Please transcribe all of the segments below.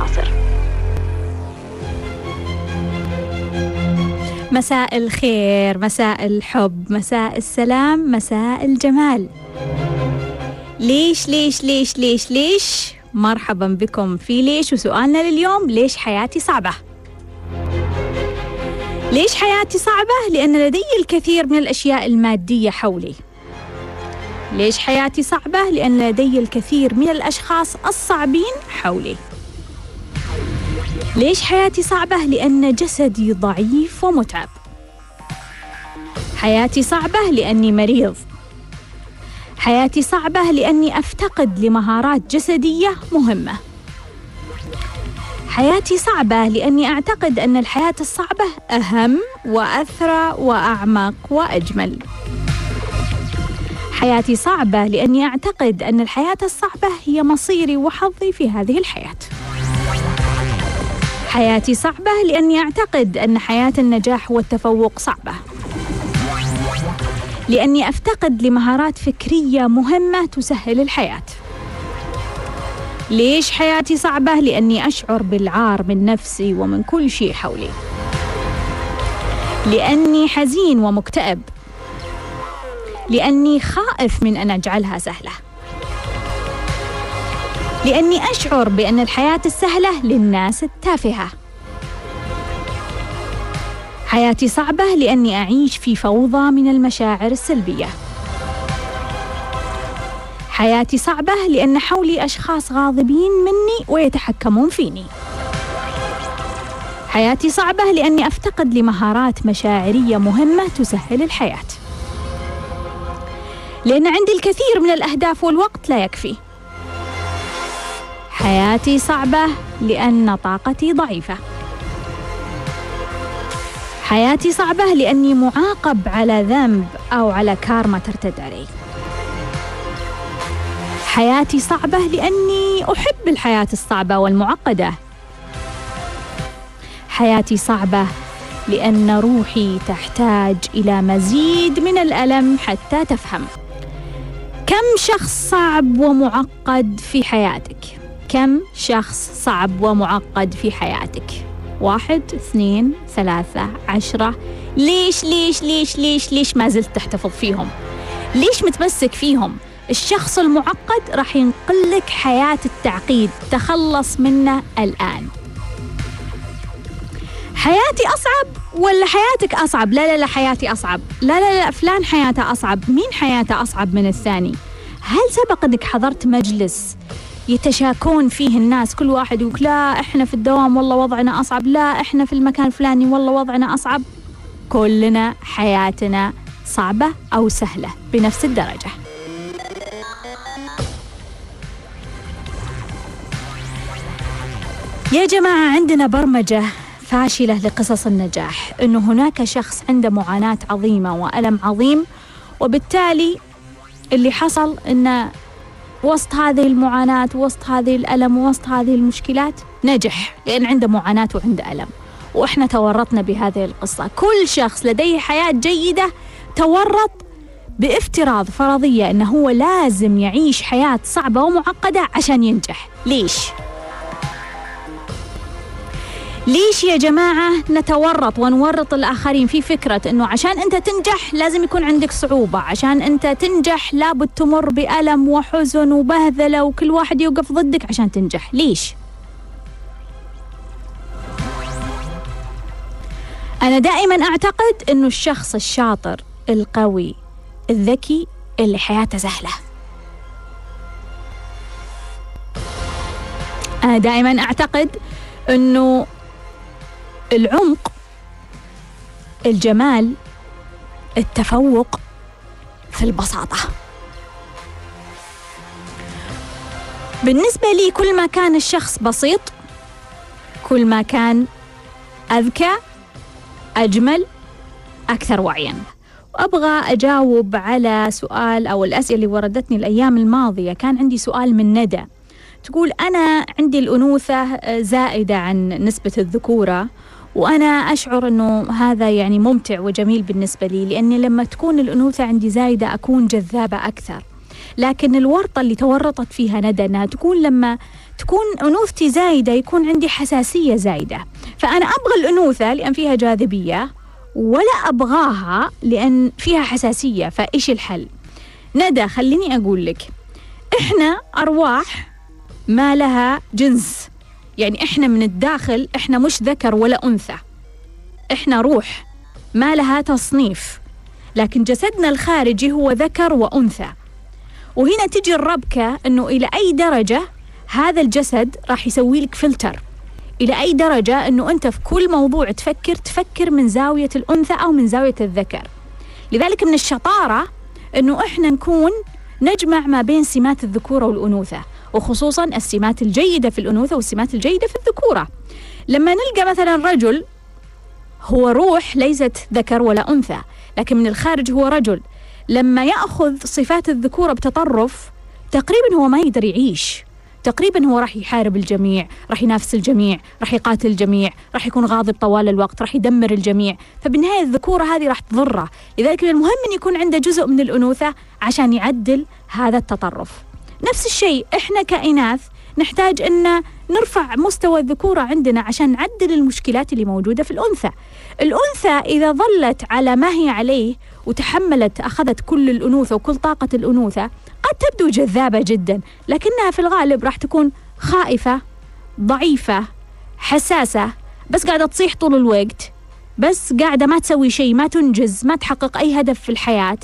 ناصر. مساء الخير مساء الحب مساء السلام مساء الجمال. ليش ليش ليش ليش ليش؟ مرحبا بكم. في ليش؟ وسؤالنا لليوم ليش حياتي صعبة؟ ليش حياتي صعبة؟ لأن لدي الكثير من الأشياء المادية حولي. ليش حياتي صعبة؟ لأن لدي الكثير من الأشخاص الصعبين حولي. ليش حياتي صعبة؟ لأن جسدي ضعيف ومتعب. حياتي صعبة لأني مريض. حياتي صعبة لأني أفتقد لمهارات جسدية مهمة. حياتي صعبة لأني أعتقد أن الحياة الصعبة أهم وأثرى وأعمق وأجمل. حياتي صعبة لأني أعتقد أن الحياة الصعبة هي مصيري وحظي في هذه الحياة. حياتي صعبة لأني أعتقد أن حياة النجاح والتفوق صعبة. لأني أفتقد لمهارات فكرية مهمة تسهل الحياة. ليش حياتي صعبة؟ لأني أشعر بالعار من نفسي ومن كل شيء حولي. لأني حزين ومكتئب. لأني خائف من أن أجعلها سهلة. لأني أشعر بأن الحياة السهلة للناس التافهة. حياتي صعبة لأني أعيش في فوضى من المشاعر السلبية. حياتي صعبة لأن حولي أشخاص غاضبين مني ويتحكمون فيني. حياتي صعبة لأني أفتقد لمهارات مشاعرية مهمة تسهل الحياة. لأن عندي الكثير من الأهداف والوقت لا يكفي. حياتي صعبة لأن طاقتي ضعيفة. حياتي صعبة لأني معاقب على ذنب أو على كارما ترتد علي. حياتي صعبة لأني أحب الحياة الصعبة والمعقدة. حياتي صعبة لأن روحي تحتاج إلى مزيد من الألم حتى تفهم. كم شخص صعب ومعقد في حياتك؟ كم شخص صعب ومعقد في حياتك؟ واحد اثنين ثلاثة عشرة ليش ليش ليش ليش ليش ما زلت تحتفظ فيهم؟ ليش متمسك فيهم؟ الشخص المعقد راح ينقل لك حياة التعقيد تخلص منه الآن حياتي أصعب ولا حياتك أصعب لا لا لا حياتي أصعب لا لا لا فلان حياته أصعب مين حياته أصعب من الثاني هل سبق أنك حضرت مجلس يتشاكون فيه الناس. كل واحد يقول لا إحنا في الدوام والله وضعنا أصعب. لا إحنا في المكان الفلاني والله وضعنا أصعب. كلنا حياتنا صعبة أو سهلة بنفس الدرجة. يا جماعة عندنا برمجة فاشلة لقصص النجاح إنه هناك شخص عنده معاناة عظيمة وألم عظيم وبالتالي اللي حصل إنه وسط هذه المعاناة وسط هذه الألم وسط هذه المشكلات نجح لأن عنده معاناة وعنده ألم. وإحنا تورطنا بهذه القصة. كل شخص لديه حياة جيدة تورط بافتراض فرضية أنه هو لازم يعيش حياة صعبة ومعقدة عشان ينجح. ليش؟ ليش يا جماعة نتورط ونورط الآخرين في فكرة أنه عشان أنت تنجح لازم يكون عندك صعوبة عشان أنت تنجح لابد تمر بألم وحزن وبهذلة وكل واحد يوقف ضدك عشان تنجح ليش؟ أنا دائما أعتقد أنه الشخص الشاطر القوي الذكي اللي حياته سهلة أنا دائما أعتقد أنه العمق الجمال التفوق في البساطة. بالنسبة لي كل ما كان الشخص بسيط كل ما كان أذكى أجمل أكثر وعيا. وأبغى أجاوب على سؤال أو الأسئلة اللي وردتني الأيام الماضية. كان عندي سؤال من ندى. تقول أنا عندي الأنوثة زائدة عن نسبة الذكورة. وأنا أشعر أنه هذا يعني ممتع وجميل بالنسبة لي لأني لما تكون الأنوثة عندي زايدة أكون جذابة أكثر. لكن الورطة اللي تورطت فيها ندى أنها تكون لما تكون أنوثتي زايدة يكون عندي حساسية زايدة. فأنا أبغى الأنوثة لأن فيها جاذبية ولا أبغاها لأن فيها حساسية فإيش الحل؟ ندى خليني أقول لك. إحنا أرواح ما لها جنس. يعني إحنا من الداخل إحنا مش ذكر ولا أنثى. إحنا روح ما لها تصنيف. لكن جسدنا الخارجي هو ذكر وأنثى. وهنا تجي الربكة أنه إلى أي درجة هذا الجسد راح يسوي لك فلتر. إلى أي درجة أنه أنت في كل موضوع تفكر تفكر من زاوية الأنثى أو من زاوية الذكر. لذلك من الشطارة أنه إحنا نكون نجمع ما بين سمات الذكورة والأنوثة. وخصوصا السمات الجيدة في الأنوثة والسمات الجيدة في الذكورة. لما نلقى مثلا رجل هو روح ليست ذكر ولا أنثى لكن من الخارج هو رجل لما يأخذ صفات الذكورة بتطرف تقريبا هو ما يقدر يعيش. تقريبا هو راح يحارب الجميع راح ينافس الجميع راح يقاتل الجميع راح يكون غاضب طوال الوقت راح يدمر الجميع. فبالنهاية الذكورة هذه راح تضره. لذلك من المهم أن يكون عنده جزء من الأنوثة عشان يعدل هذا التطرف. نفس الشيء إحنا كإناث نحتاج أن نرفع مستوى الذكورة عندنا عشان نعدل المشكلات اللي موجودة في الأنثى. الأنثى إذا ظلت على ما هي عليه وتحملت أخذت كل الأنوثة وكل طاقة الأنوثة قد تبدو جذابة جدا لكنها في الغالب راح تكون خائفة ضعيفة حساسة بس قاعدة تصيح طول الوقت بس قاعدة ما تسوي شيء ما تنجز ما تحقق أي هدف في الحياة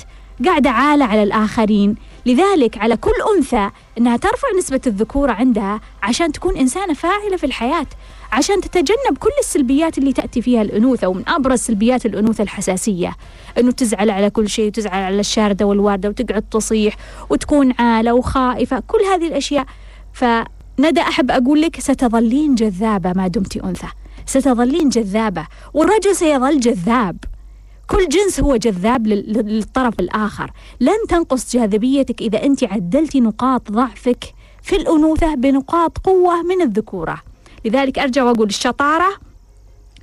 قاعدة عالة على الآخرين. لذلك على كل أنثى أنها ترفع نسبة الذكورة عندها عشان تكون إنسانة فاعلة في الحياة عشان تتجنب كل السلبيات اللي تأتي فيها الأنوثة ومن أبرز سلبيات الأنوثة الحساسية. أنه تزعل على كل شيء وتزعل على الشاردة والواردة وتقعد تصيح وتكون عالة وخائفة كل هذه الأشياء. فندى أحب أقول لك ستظلين جذابة ما دمت أنثى ستظلين جذابة والرجل سيظل جذاب. كل جنس هو جذاب للطرف الآخر. لن تنقص جاذبيتك إذا أنت عدلتي نقاط ضعفك في الأنوثة بنقاط قوة من الذكورة. لذلك أرجع وأقول الشطارة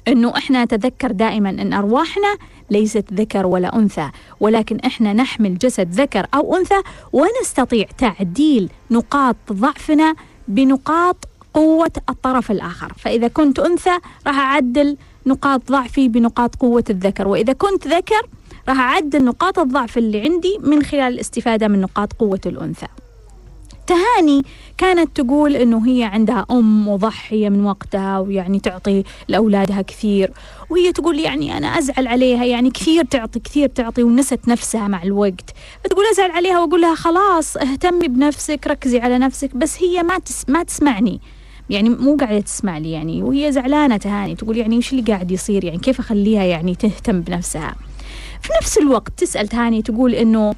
أنه إحنا نتذكر دائما أن أرواحنا ليست ذكر ولا أنثى ولكن إحنا نحمل جسد ذكر أو أنثى ونستطيع تعديل نقاط ضعفنا بنقاط قوة الطرف الآخر. فإذا كنت أنثى راح أعدل نقاط ضعفي بنقاط قوة الذكر وإذا كنت ذكر راح أعدل نقاط الضعف اللي عندي من خلال الاستفادة من نقاط قوة الأنثى. تهاني كانت تقول إنه هي عندها أم مضحيه من وقتها ويعني تعطي لأولادها كثير وهي تقول يعني أنا أزعل عليها يعني كثير تعطي كثير تعطي ونست نفسها مع الوقت. فتقول أزعل عليها وأقول لها خلاص اهتمي بنفسك ركزي على نفسك بس هي ما تس ما تسمعني. يعني مو قاعدة تسمع لي يعني وهي زعلانة تهاني تقول يعني وش اللي قاعد يصير؟ يعني كيف أخليها يعني تهتم بنفسها؟ في نفس الوقت تسأل تهاني تقول إنه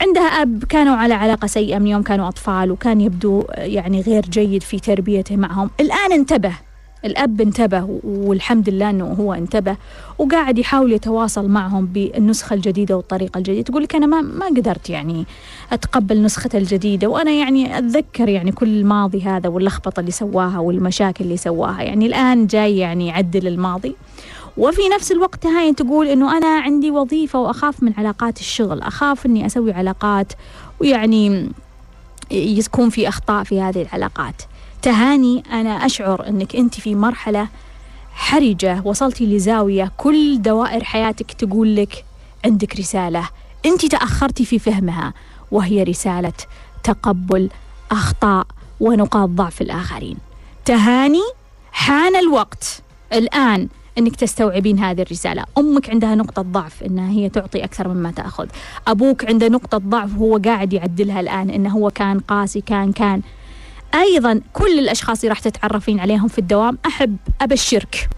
عندها أب كانوا على علاقة سيئة من يوم كانوا أطفال وكان يبدو يعني غير جيد في تربيته معهم. الآن انتبه الأب انتبه والحمد لله أنه هو انتبه وقاعد يحاول يتواصل معهم بالنسخة الجديدة والطريقة الجديدة. تقول لك أنا ما ما قدرت يعني أتقبل نسخة الجديدة وأنا يعني أتذكر يعني كل الماضي هذا واللخبطة اللي سواها والمشاكل اللي سواها. يعني الآن جاي يعني يعدل الماضي. وفي نفس الوقت هاي تقول إنه أنا عندي وظيفة وأخاف من علاقات الشغل أخاف إني أسوي علاقات ويعني يكون في أخطاء في هذه العلاقات. تهاني. أنا أشعر أنك أنت في مرحلة حرجة. وصلتي لزاوية كل دوائر حياتك تقول لك عندك رسالة. أنت تأخرتي في فهمها وهي رسالة تقبل أخطاء ونقاط ضعف الآخرين. تهاني حان الوقت. الآن أنك تستوعبين هذه الرسالة. أمك عندها نقطة ضعف إنها هي تعطي أكثر مما تأخذ. أبوك عنده نقطة ضعف وهو قاعد يعدلها الآن إنه هو كان قاسي كان كان. أيضا كل الأشخاص اللي راح تتعرفين عليهم في الدوام أحب أبشرك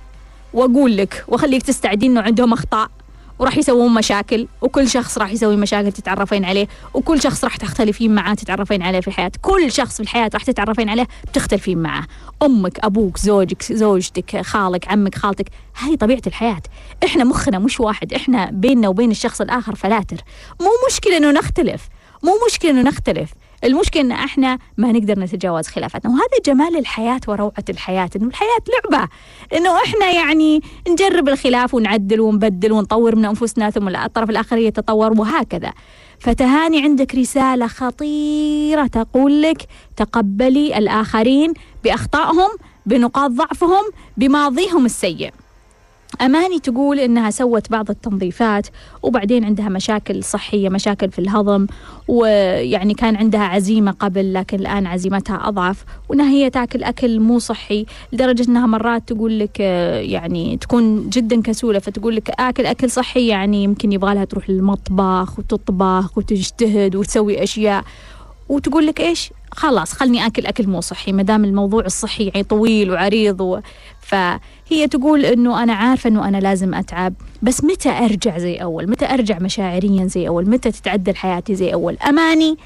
وأقول لك وأخليك تستعدين إنه عندهم أخطاء وراح يسوون مشاكل وكل شخص راح يسوي مشاكل تتعرفين عليه وكل شخص راح تختلفين معاه تتعرفين عليه في الحياة كل شخص في الحياة راح تتعرفين عليه بتختلفين معاه. أمك أبوك زوجك زوجتك خالك عمك خالتك هاي طبيعة الحياة. إحنا مخنا مش واحد إحنا بيننا وبين الشخص الآخر فلاتر. مو مشكلة إنه نختلف مو مشكلة إنه نختلف. المشكلة إن إحنا ما نقدر نتجاوز خلافاتنا وهذا جمال الحياة وروعة الحياة إنه الحياة لعبة إنه إحنا يعني نجرب الخلاف ونعدل ونبدل ونطور من أنفسنا ثم الطرف الآخر يتطور وهكذا. فتهاني عندك رسالة خطيرة تقول لك تقبلي الآخرين بأخطائهم بنقاط ضعفهم بماضيهم السيء. أماني تقول إنها سوت بعض التنظيفات وبعدين عندها مشاكل صحية مشاكل في الهضم ويعني كان عندها عزيمة قبل لكن الآن عزيمتها أضعف وإنها هي تاكل أكل مو صحي لدرجة إنها مرات تقول لك يعني تكون جدا كسولة فتقول لك آكل أكل صحي يعني يمكن يبغى لها تروح للمطبخ وتطبخ وتجتهد وتسوي أشياء. وتقول لك إيش؟ خلاص خلني آكل أكل مو صحي ما دام الموضوع الصحي يعني طويل وعريض و... فهي تقول إنه أنا عارفة إنه أنا لازم أتعب بس متى أرجع زي أول؟ متى أرجع مشاعريا زي أول؟ متى تتعدل حياتي زي أول؟ أماني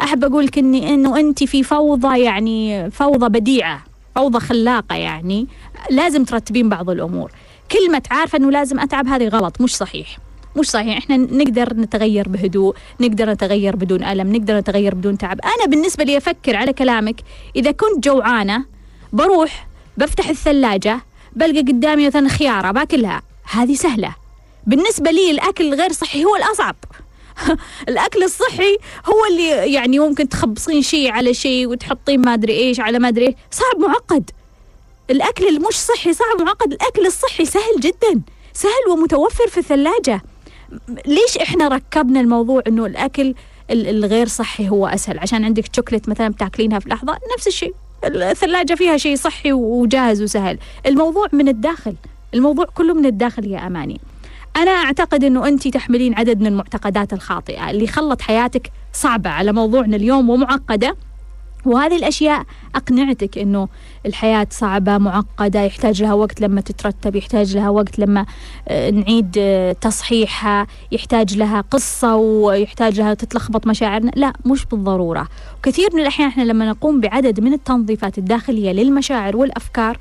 أحب أقول لك اني إنه أنت في فوضى يعني فوضى بديعة فوضى خلاقة يعني لازم ترتبين بعض الأمور. كلمة عارفة إنه لازم أتعب هذه غلط مش صحيح. مش صحيح. إحنا نقدر نتغير بهدوء نقدر نتغير بدون ألم نقدر نتغير بدون تعب. أنا بالنسبة لي أفكر على كلامك. إذا كنت جوعانة بروح بفتح الثلاجة بلقى قدامي مثلا خيارة باكلها. هذه سهلة. بالنسبة لي الأكل الغير صحي هو الأصعب. الأكل الصحي هو اللي يعني ممكن تخبصين شيء على شيء وتحطين ما أدري إيش على ما أدري إيش. صعب معقد. الأكل المش صحي صعب معقد. الأكل الصحي سهل جدا. سهل ومتوفر في الثلاجة. ليش إحنا ركبنا الموضوع إنه الأكل الغير صحي هو أسهل؟ عشان عندك شوكليت مثلا بتاكلينها في لحظة نفس الشيء. الثلاجة فيها شيء صحي وجاهز وسهل. الموضوع من الداخل. الموضوع كله من الداخل يا أماني. أنا أعتقد إنه انت تحملين عدد من المعتقدات الخاطئة اللي خلت حياتك صعبة على موضوعنا اليوم ومعقدة. وهذه الأشياء أقنعتك أنه الحياة صعبة معقدة يحتاج لها وقت لما تترتب يحتاج لها وقت لما آه، نعيد آه، تصحيحها يحتاج لها قصة ويحتاج لها تتلخبط مشاعرنا. لا مش بالضرورة. وكثير من الأحيان إحنا لما نقوم بعدد من التنظيفات الداخلية للمشاعر والأفكار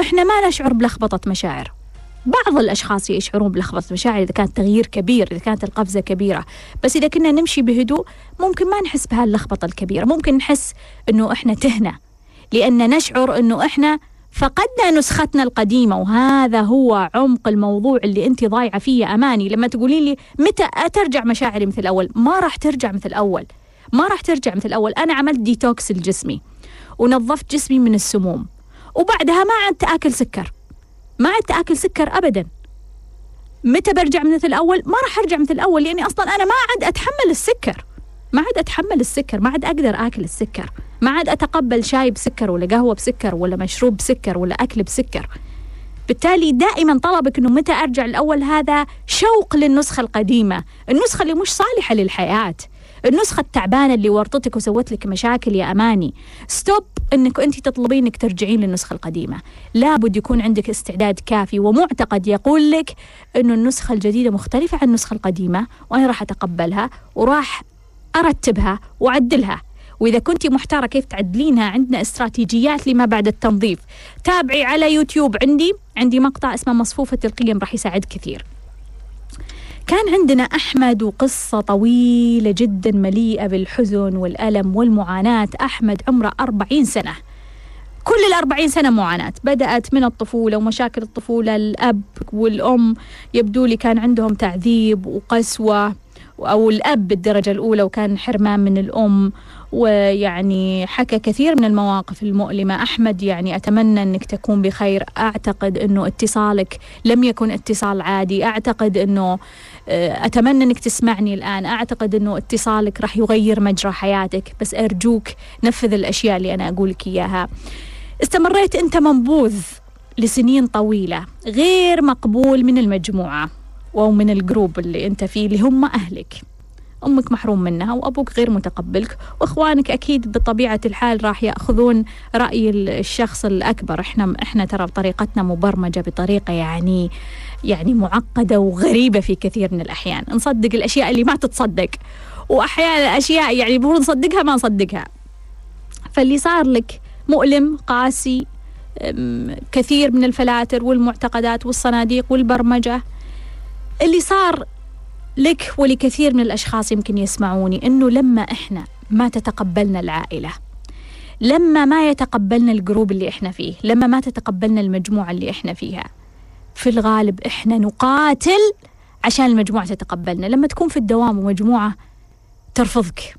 إحنا ما نشعر بلخبطة مشاعر. بعض الأشخاص يشعرون بلخبطة مشاعر إذا كان تغيير كبير إذا كانت القفزة كبيرة. بس إذا كنا نمشي بهدوء ممكن ما نحس بهاللخبطة الكبيرة. ممكن نحس أنه إحنا تهنا. لأن نشعر أنه إحنا فقدنا نسختنا القديمة وهذا هو عمق الموضوع اللي أنت ضايعة فيه أماني. لما تقولين لي متى ترجع مشاعري مثل الأول ما راح ترجع مثل الأول ما راح ترجع مثل الأول أنا عملت ديتوكس لجسمي ونظفت جسمي من السموم وبعدها ما عدت آكل سكر. ما عدت آكل سكر ابدا. متى برجع مثل الأول؟ ما راح أرجع مثل الأول لاني أصلا أنا ما عاد أتحمل السكر. ما عاد أتحمل السكر ما عاد أقدر آكل السكر. ما عاد أتقبل شاي بسكر ولا قهوة بسكر ولا مشروب بسكر ولا أكل بسكر. بالتالي دائما طلبك إنه متى أرجع الأول هذا شوق للنسخة القديمة. النسخة اللي مش صالحة للحياة. النسخة التعبانة اللي ورطتك وسوت لك مشاكل يا أماني. stop أنك أنت تطلبين أنك ترجعين للنسخة القديمة. لابد يكون عندك استعداد كافي ومعتقد يقول لك أنه النسخة الجديدة مختلفة عن النسخة القديمة وأنا راح أتقبلها وراح أرتبها وأعدلها. وإذا كنت محتارة كيف تعدلينها عندنا استراتيجيات لما بعد التنظيف. تابعي على يوتيوب عندي عندي مقطع اسمه مصفوفة القيم راح يساعد كثير. كان عندنا أحمد وقصة طويلة جدا مليئة بالحزن والألم والمعاناة. أحمد عمره أربعين سنة. كل الأربعين سنة معاناة. بدأت من الطفولة ومشاكل الطفولة. الأب والأم يبدو لي كان عندهم تعذيب وقسوة أو الأب بالدرجة الأولى وكان حرمان من الأم ويعني حكى كثير من المواقف المؤلمة. أحمد يعني أتمنى أنك تكون بخير. أعتقد أنه اتصالك لم يكن اتصال عادي. أعتقد أنه أتمنى أنك تسمعني الآن. أعتقد أنه اتصالك راح يغير مجرى حياتك بس أرجوك نفذ الأشياء اللي أنا أقول لك إياها. استمريت أنت منبوذ لسنين طويلة غير مقبول من المجموعة أو من الجروب اللي أنت فيه اللي هم أهلك. أمك محروم منها وأبوك غير متقبلك وإخوانك أكيد بطبيعة الحال راح يأخذون رأي الشخص الأكبر. إحنا إحنا ترى طريقتنا مبرمجة بطريقة يعني يعني معقدة وغريبة في كثير من الأحيان. نصدق الأشياء اللي ما تتصدق. وأحيانا أشياء يعني المفروض نصدقها ما نصدقها. فاللي صار لك مؤلم قاسي كثير من الفلاتر والمعتقدات والصناديق والبرمجة اللي صار لك ولكثير من الأشخاص يمكن يسمعوني أنه لما إحنا ما تتقبلنا العائلة لما ما يتقبلنا الجروب اللي إحنا فيه لما ما تتقبلنا المجموعة اللي إحنا فيها في الغالب إحنا نقاتل عشان المجموعة تتقبلنا. لما تكون في الدوام ومجموعة ترفضك.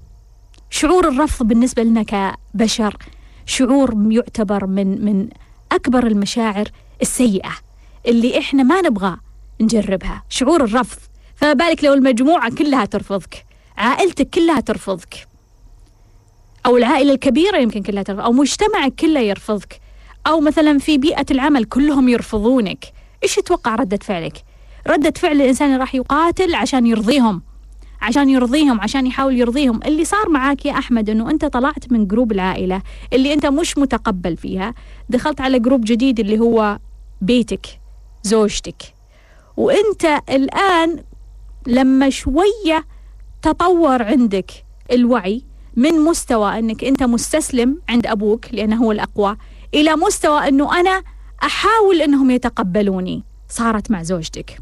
شعور الرفض بالنسبة لنا كبشر شعور يعتبر من من أكبر المشاعر السيئة اللي إحنا ما نبغى نجربها. شعور الرفض. فما بالك لو المجموعة كلها ترفضك. عائلتك كلها ترفضك. أو العائلة الكبيرة يمكن كلها ترفض أو مجتمعك كله يرفضك. أو مثلا في بيئة العمل كلهم يرفضونك. إيش تتوقع ردة فعلك؟ ردة فعل الإنسان راح يقاتل عشان يرضيهم عشان يرضيهم عشان يحاول يرضيهم. اللي صار معاك يا أحمد أنه أنت طلعت من group العائلة اللي أنت مش متقبل فيها دخلت على group جديد اللي هو بيتك زوجتك. وأنت الآن لما شوية تطور عندك الوعي من مستوى أنك أنت مستسلم عند أبوك لأنه هو الأقوى إلى مستوى أنه أنا أحاول أنهم يتقبلوني. صارت مع زوجتك.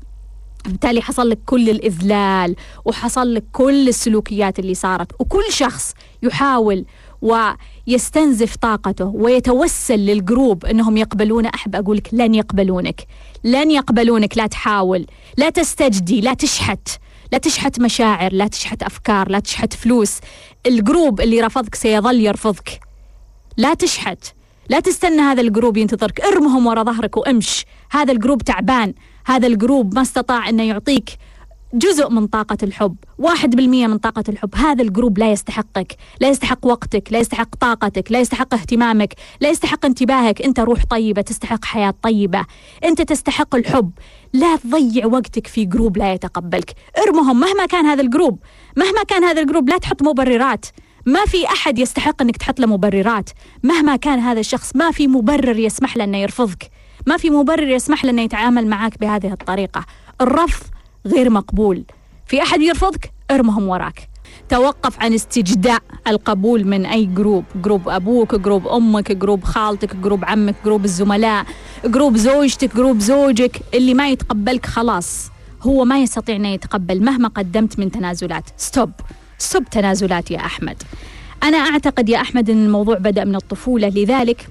بالتالي حصل لك كل الإذلال وحصل لك كل السلوكيات اللي صارت. وكل شخص يحاول ويستنزف طاقته ويتوسل لل group أنهم يقبلونه. أحب أقول لك لن يقبلونك. لن يقبلونك. لا تحاول لا تستجدي لا تشحت. لا تشحت مشاعر لا تشحت أفكار لا تشحت فلوس. ال group اللي رفضك سيظل يرفضك. لا تشحت. لا تستنى هذا ال group ينتظرك. ارمهم ورا ظهرك وامش. هذا ال group تعبان. هذا ال group ما استطاع إنه يعطيك جزء من طاقة الحب. واحد بالمية من طاقة الحب. هذا ال group لا يستحقك. لا يستحق وقتك. لا يستحق طاقتك. لا يستحق اهتمامك. لا يستحق انتباهك. أنت روح طيبة. تستحق حياة طيبة. أنت تستحق الحب. لا تضيع وقتك في group لا يتقبلك. ارمهم. مهما كان هذا ال group. مهما كان هذا ال group لا تحط مبررات. ما في أحد يستحق أنك تحط له مبررات. مهما كان هذا الشخص ما في مبرر يسمح له أنه يرفضك. ما في مبرر يسمح له أنه يتعامل معك بهذه الطريقة. الرفض غير مقبول. في أحد يرفضك؟ ارمهم وراك. توقف عن استجداء القبول من أي group. group أبوك group أمك group خالتك group عمك group الزملاء group زوجتك group زوجك. اللي ما يتقبلك خلاص. هو ما يستطيع أن يتقبل مهما قدمت من تنازلات. stop stop تنازلات يا أحمد. أنا أعتقد يا أحمد أن الموضوع بدأ من الطفولة لذلك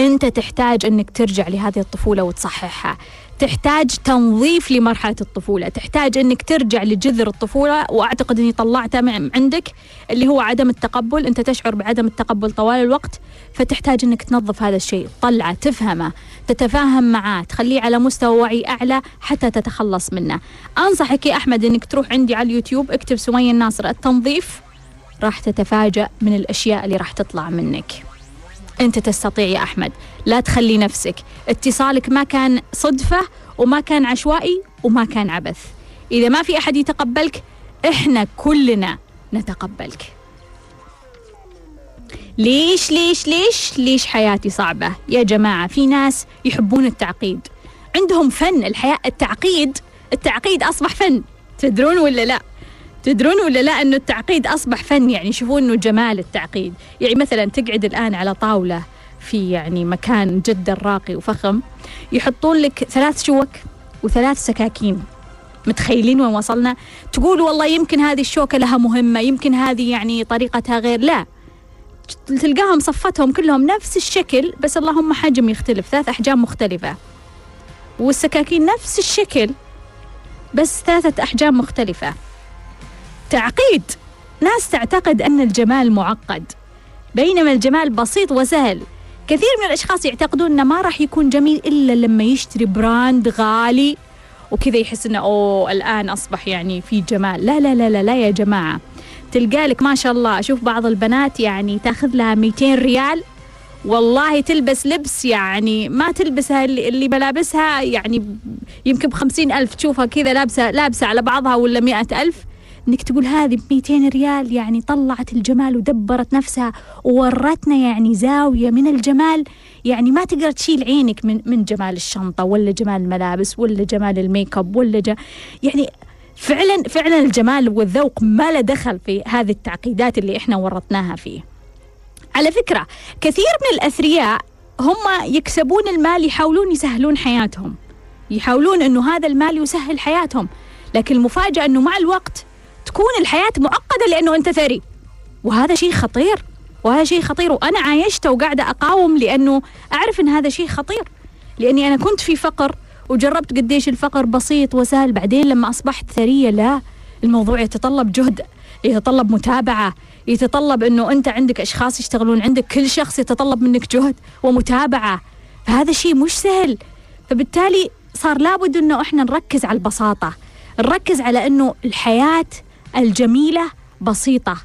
أنت تحتاج أنك ترجع لهذه الطفولة وتصححها. تحتاج تنظيف لمرحلة الطفولة. تحتاج أنك ترجع لجذر الطفولة وأعتقد أني طلعته عندك اللي هو عدم التقبل. أنت تشعر بعدم التقبل طوال الوقت فتحتاج أنك تنظف هذا الشيء. طلعه تفهمه تتفاهم معاه تخليه على مستوى وعي أعلى حتى تتخلص منه. أنصحك يا أحمد أنك تروح عندي على اليوتيوب اكتب سمية الناصر التنظيف راح تتفاجأ من الأشياء اللي راح تطلع منك. أنت تستطيع يا أحمد. لا تخلي نفسك. اتصالك ما كان صدفة وما كان عشوائي وما كان عبث. إذا ما في أحد يتقبلك إحنا كلنا نتقبلك. ليش ليش ليش ليش حياتي صعبة؟ يا جماعة في ناس يحبون التعقيد. عندهم فن الحياة التعقيد التعقيد أصبح فن. تدرون ولا لا؟ تدرون ولا لا إنه التعقيد أصبح فن؟ يعني يشوفون إنه جمال التعقيد. يعني مثلا تقعد الآن على طاولة في يعني مكان جدا راقي وفخم يحطون لك ثلاث شوك وثلاث سكاكين. متخيلين وين وصلنا؟ تقول والله يمكن هذه الشوكة لها مهمة يمكن هذه يعني طريقتها غير. لا. تلقاهم صفتهم كلهم نفس الشكل بس اللهم حجم يختلف ثلاث أحجام مختلفة. والسكاكين نفس الشكل بس ثلاثة أحجام مختلفة. تعقيد ناس تعتقد أن الجمال معقد بينما الجمال بسيط وسهل. كثير من الأشخاص يعتقدون أنه ما راح يكون جميل إلا لما يشتري براند غالي وكذا يحس أنه أوه الآن أصبح يعني في جمال. لا لا لا لا, لا يا جماعة. تلقى لك ما شاء الله أشوف بعض البنات يعني تأخذ لها 200 ريال والله تلبس لبس يعني ما تلبسها اللي, بلابسها يعني يمكن بخمسين ألف تشوفها كذا لابسة لابسة على بعضها ولا مئة ألف. إنك تقول هذه ب 200 ريال يعني طلعت الجمال ودبرت نفسها وورتنا يعني زاوية من الجمال يعني ما تقدر تشيل عينك من من جمال الشنطة ولا جمال الملابس ولا جمال ال make up ولا جا يعني فعلا فعلا الجمال والذوق ما له دخل في هذه التعقيدات اللي إحنا ورطناها فيه. على فكرة كثير من الأثرياء هم يكسبون المال يحاولون يسهلون حياتهم. يحاولون إنه هذا المال يسهل حياتهم، لكن المفاجأة إنه مع الوقت تكون الحياة معقدة لأنه أنت ثري. وهذا شيء خطير. وهذا شيء خطير. وأنا عايشته وقاعدة أقاوم لأنه أعرف أن هذا شيء خطير. لأني أنا كنت في فقر وجربت قديش الفقر بسيط وسهل. بعدين لما أصبحت ثرية لا الموضوع يتطلب جهد يتطلب متابعة يتطلب أنه أنت عندك أشخاص يشتغلون عندك كل شخص يتطلب منك جهد ومتابعة. فهذا شيء مش سهل. فبالتالي صار لابد أنه إحنا نركز على البساطة. نركز على أنه الحياة الجميلة بسيطة.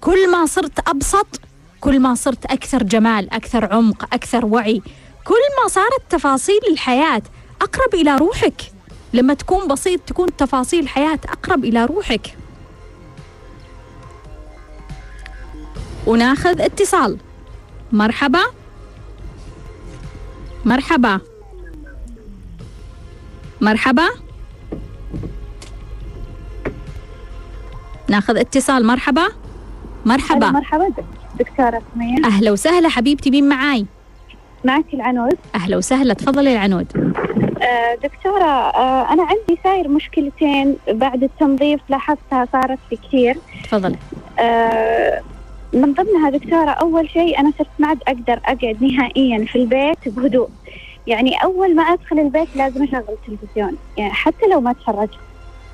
كل ما صرت أبسط كل ما صرت أكثر جمال أكثر عمق أكثر وعي كل ما صارت تفاصيل الحياة أقرب إلى روحك. لما تكون بسيط تكون تفاصيل الحياة أقرب إلى روحك. وناخذ اتصال. مرحبا. مرحبا. مرحبا. ناخذ اتصال. مرحبا. مرحبا. مرحبا دكتورة سمية. أهلا وسهلا حبيبتي مين معاي؟ معك العنود. أهلا وسهلا تفضلي العنود. آه دكتورة آه أنا عندي صاير مشكلتين بعد التنظيف لاحظتها صارت في كثير. تفضلي. آه من ضمنها دكتورة أول شيء أنا صرت ما عاد أقدر أقعد نهائيا في البيت بهدوء. يعني أول ما أدخل البيت لازم أشغل التلفزيون. يعني حتى لو ما أتفرج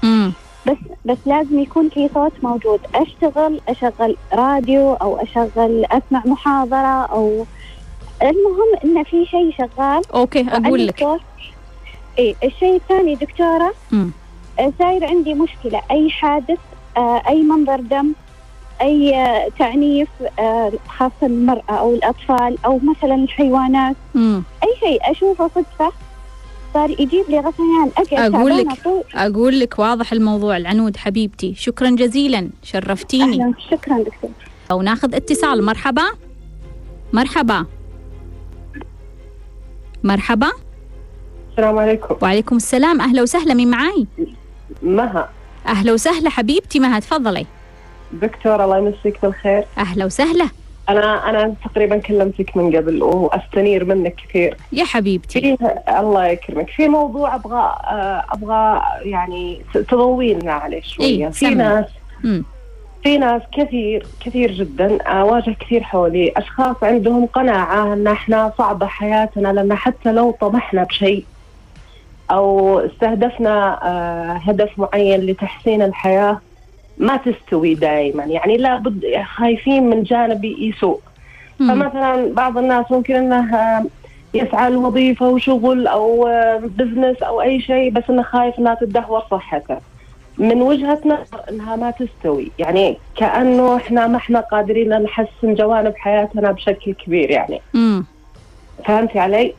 امم بس بس لازم يكون في صوت موجود. أشتغل أشغل راديو أو أشغل أسمع محاضرة أو المهم إن في شيء شغال. okay أقول لك. اي الشيء الثاني دكتورة امم صاير عندي مشكلة. أي حادث آه، أي منظر دم أي آه، تعنيف آه، خاصة المرأة أو الأطفال أو مثلا الحيوانات. امم أي شيء أشوفه صدفة. صار يجيب لي غثيان اقعد أقول تعبانة لك. أقول لك واضح الموضوع العنود حبيبتي. شكرا جزيلا شرفتيني. أهلا شكرا دكتور. أو ناخذ اتصال. مرحبا. مرحبا. مرحبا. السلام عليكم. وعليكم السلام. أهلا وسهلا مين معاي؟ مها. أهلا وسهلا حبيبتي مها تفضلي. دكتور الله يمسيك بالخير. أهلا وسهلا. أنا أنا تقريبا كلمتك من قبل وأستنير منك كثير. يا حبيبتي. في الله يكرمك. في موضوع أبغى آه، أبغى يعني تضوينا عليه شوية. إيه، في سمع. ناس امم في ناس كثير كثير جدا اواجه كثير حولي أشخاص عندهم قناعة إن إحنا صعبه حياتنا لأن حتى لو طمحنا بشيء أو استهدفنا آه، هدف معين لتحسين الحياة ما تستوي دائما يعني لابد خايفين من جانب يسوء. فمثلا بعض الناس ممكن إنه يسعى لوظيفة وشغل أو آه، بزنس أو أي شيء بس إنه خايف إنها تدهور صحته. من وجهة نظر إنها ما تستوي، يعني كأنه إحنا ما إحنا قادرين نحسن جوانب حياتنا بشكل كبير يعني، فهمتي علي؟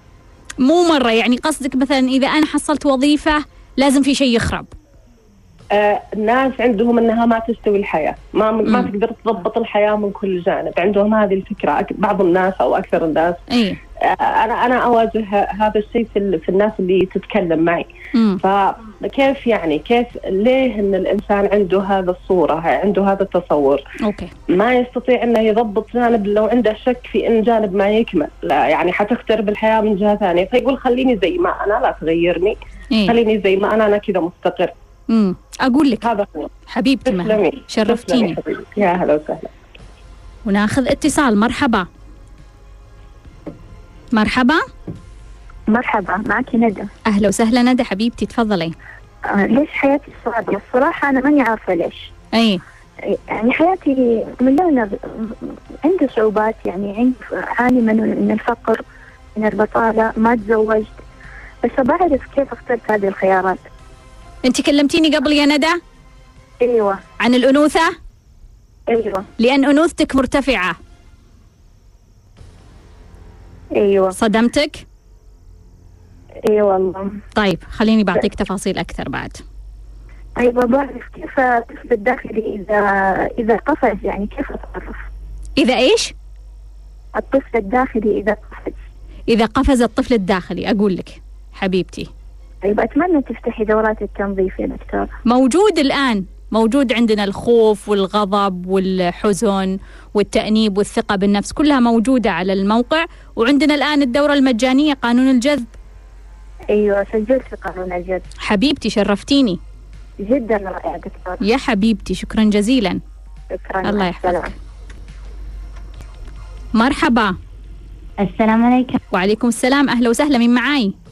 مو مرة. يعني قصدك مثلا إذا أنا حصلت وظيفة لازم في شيء يخرب. الناس عندهم إنها ما تستوي الحياة، ما ما مم. تقدر تضبط الحياة من كل جانب، عندهم هذه الفكرة. بعض الناس أو أكثر الناس. إي. أنا أنا أواجه هذا الشيء في, في الناس اللي تتكلم معي. امم فكيف يعني؟ كيف ليه إن الإنسان عنده هذا الصورة عنده هذا التصور؟ أوكي. ما يستطيع إنه يضبط جانب لو عنده شك في إن جانب ما يكمل. لا يعني حتخترب الحياة من جهة ثانية. فيقول خليني زي ما أنا لا تغيرني. إي. خليني زي ما أنا أنا كذا مستقر. امم أقول لك هذا هو. حبيبتي مها شرفتيني. يا هلا وسهلا. وناخذ اتصال. مرحبا. مرحبا. مرحبا معك ندى. أهلا وسهلا ندى حبيبتي تفضلي. آه ليش حياتي صعبة؟ الصراحة أنا ماني عارفة ليش. أي. يعني حياتي مليانة عندي صعوبات يعني عندي أعاني من من الفقر من البطالة ما تزوجت بس بعرف كيف أخترت هذه الخيارات. انت كلمتيني قبل يا ندى؟ أيوة. عن الأنوثة؟ أيوة. لأن أنوثتك مرتفعة. أيوة. صدمتك؟ أيوة والله. طيب خليني بعطيك تفاصيل أكثر بعد. أيوة بعرف كيف الطفل الداخلي إذا إذا قفز يعني كيف أتصرف إذا إيش؟ الطفل الداخلي إذا قفز إذا قفز الطفل الداخلي أقول لك حبيبتي. طيب أتمنى تفتحي دورات التنظيف يا دكتور. موجود الآن موجود عندنا الخوف والغضب والحزن والتأنيب والثقة بالنفس كلها موجودة على الموقع وعندنا الآن الدورة المجانية قانون الجذب. أيوة سجلت في قانون الجد حبيبتي شرفتيني. جدا رائع دكتور. يا حبيبتي شكرا جزيلا. شكرا. الله يحفظك. مرحبا. السلام عليكم. وعليكم السلام أهلا وسهلا من معاي؟ آه،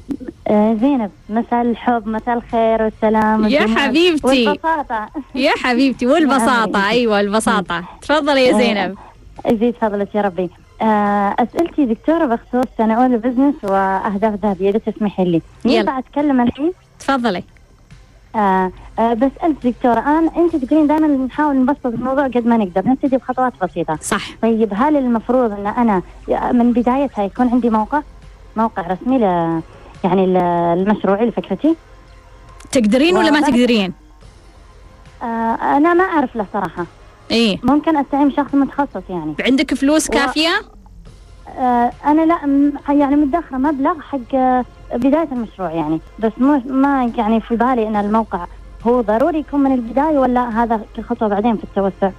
زينب مساء الحب مساء الخير والسلام يا حبيبتي. والبساطة. يا حبيبتي والبساطة. أيوة البساطة. تفضلي يا زينب. يزيد فضلك يا ربي. آه، أسئلتي دكتورة بخصوص سنة أولى بزنس وأهداف ذهبية. إذا تسمحي لي. يلا. ينفع أتكلم الحين؟ تفضلي. آه آه بسألك دكتورة أنا أنت تقولين دائما نحاول نبسط الموضوع قد ما نقدر نبتدي بخطوات بسيطة. صح. طيب هل المفروض أن أنا من بدايتها يكون عندي موقع؟ موقع رسمي ل يعني المشروعي لفكرتي؟ تقدرين ولا ما تقدرين؟ آه أنا ما أعرف له صراحة. إيه. ممكن أستعين بشخص متخصص يعني. عندك فلوس و- كافية؟ آه أنا لا يعني مدخرة مبلغ حق آه، بداية المشروع يعني. بس مو ما يعني في بالي أن الموقع هو ضروري يكون من البداية ولا هذا كخطوة بعدين في التوسع.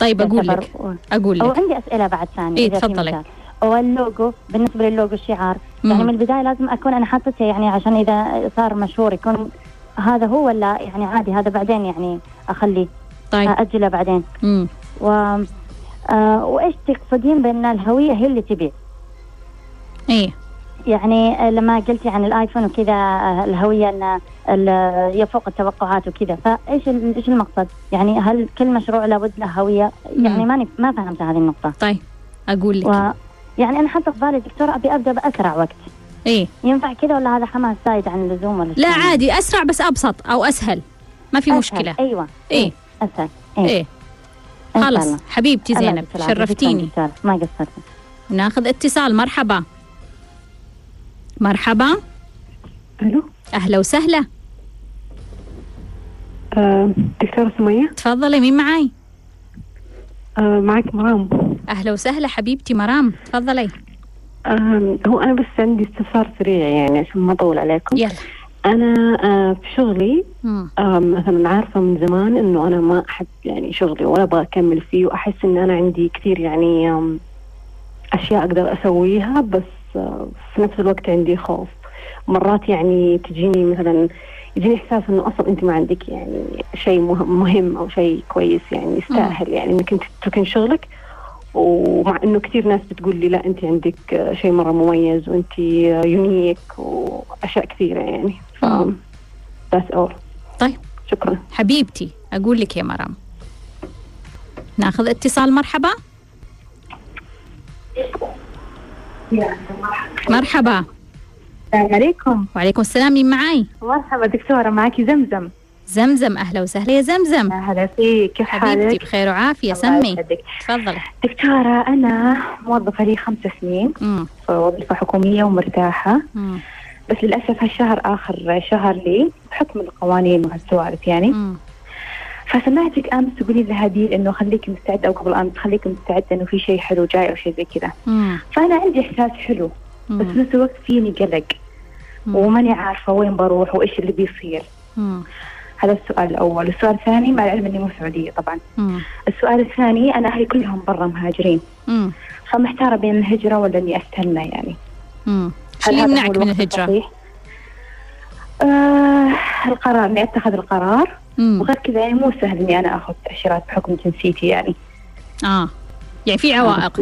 طيب أقول لك أقول لك. عندي أسئلة بعد ثانية إذا في تفضلي. واللوجو بالنسبة للوجو الشعار. يعني. من البداية لازم أكون أنا حاطته يعني عشان إذا صار مشهور يكون هذا هو ولا يعني عادي هذا بعدين يعني أخليه طيب أجله بعدين مم. و آه وإيش تقصدين بأن الهوية هي اللي تبيع إيه يعني لما قلتي عن الآيفون وكذا آه، الهوية إن يفوق التوقعات وكذا فإيش إيش المقصد؟ يعني هل كل مشروع لابد له هوية؟ يعني. ماني ما فهمت هذه النقطة طيب أقول لك و يعني أنا حاطه في بالي دكتور أبي أبدأ بأسرع وقت. إيه. ينفع كذا ولا هذا حماس زايد عن اللزوم ولا لا؟ عادي أسرع بس أبسط أو أسهل. ما في أسهل. مشكلة. أيوه. إيه. أسهل. إيه, شاء خلاص. الله. حبيبتي زينب. شرفتيني. ما قصرت. ناخذ اتصال. مرحبا. مرحبا. ألو. أهلا وسهلا. آه، دكتورة سمية؟ تفضلي مين معاي؟ آه، معك مرام أهلا وسهلا حبيبتي مرام تفضلي. هو أنا بس عندي استفسار سريع يعني عشان ما أطول عليكم. يلا. أنا آه، في شغلي. آه، مثلا عارفة من زمان إنه أنا ما أحب يعني شغلي ولا أبغى أكمل فيه وأحس إن أنا عندي كثير يعني آم، أشياء أقدر أسويها بس آه، في نفس الوقت عندي خوف. مرات يعني تجيني مثلا يجيني إحساس إنه أصلا أنت ما عندك يعني شيء مهم, أو شيء كويس يعني يستاهل يعني إنك أنت تتركين شغلك. ومع إنه كثير ناس بتقول لي لا أنت عندك آه، شيء مرة مميز وأنت يونيك وأشياء كثيرة يعني. ف that's all. طيب. شكرا. حبيبتي أقول لك يا مرام. ناخذ اتصال مرحبا. مرحبا. السلام عليكم. وعليكم السلام مين معاي؟ مرحبا دكتورة معك زمزم. زمزم أهلا وسهلا يا زمزم يا هلا فيك كيف حبيبتي حالك؟ بخير وعافية سمي. تفضلي دكتورة أنا موظفة لي خمس سنين مم. في وظيفة حكومية ومرتاحة مم. بس للأسف هالشهر آخر شهر لي بحكم القوانين وهالسوالف يعني مم. فسمعتك أمس تقولين لهديل إنه خليك مستعدة أو قبل أمس خليك مستعدة إنه في شيء حلو جاي أو شيء زي كذا مم. فأنا عندي إحساس حلو بس مم. في نفس الوقت فيني قلق. وماني عارفة وين بروح وإيش اللي بيصير مم. هذا السؤال الأول السؤال الثاني مع العلم إني مو سعودية طبعا مم. السؤال الثاني أنا أهلي كلهم برا مهاجرين مم. فمحتارة بين الهجرة ولا إني أستنى يعني مم. هو يمنعك من الهجرة؟ الصحيح؟ آه القرار إني أتخذ القرار مم. وغير كذا يعني مو سهل إني أنا آخذ تأشيرات بحكم جنسيتي يعني آه يعني في عوائق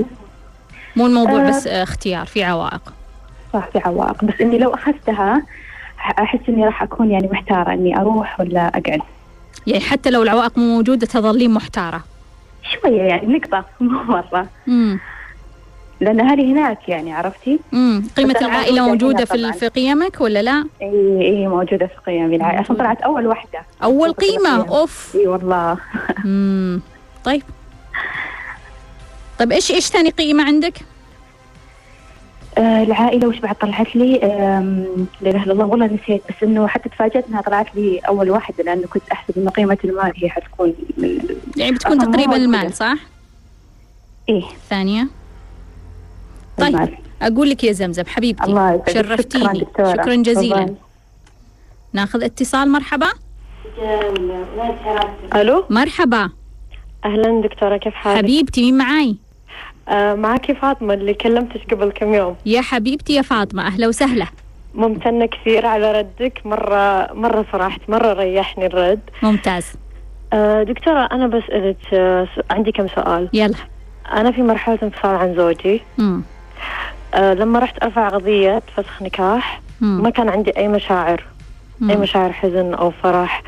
مو الموضوع آه. بس اختيار في عوائق صح في عوائق بس إني لو أخذتها أحس إني راح أكون يعني محتارة إني أروح ولا أقعد يعني حتى لو العوائق مو موجودة تظلين محتارة شوية يعني نقطة مو مرة مم. لأن أهلي هناك يعني عرفتي؟ مم. قيمة بس أنا العائلة موجودة موجودة هنا في طبعاً. في قيمك ولا لا؟ إي إي موجودة في قيمي العائلة أصلا موجودة. طلعت أول واحدة أول موجودة في قيمة القيم. أوف إي والله مم. طيب طيب إيش إيش ثاني قيمة عندك؟ آه العائلة وش بعد طلعت لي لا إله إلا الله والله نسيت بس إنه حتى تفاجأت إنها طلعت لي أول واحدة لأنه كنت أحسب إنه قيمة المال هي حتكون من يعني بتكون تقريبا. المال صح؟ إيه ثانية طيب المال. أقول لك يا زمزم حبيبتي الله شرفتيني شكرا شكرا جزيلا تفضل. ناخذ اتصال مرحبا ألو مرحبا أهلا دكتورة كيف حالك؟ حبيبتي مين معاي؟ آه معك فاطمة اللي كلمتك قبل كم يوم. يا حبيبتي يا فاطمة أهلا وسهلا. ممتنة كثير على ردك مره مرة صراحة مرة ريحني الرد. ممتاز. آه دكتورة أنا بسالك آه عندي كم سؤال. يلا. أنا في مرحلة انفصال عن زوجي. مم. لما رحت أرفع قضية فسخ نكاح مم. ما كان عندي أي مشاعر. أي. مشاعر حزن أو فرح.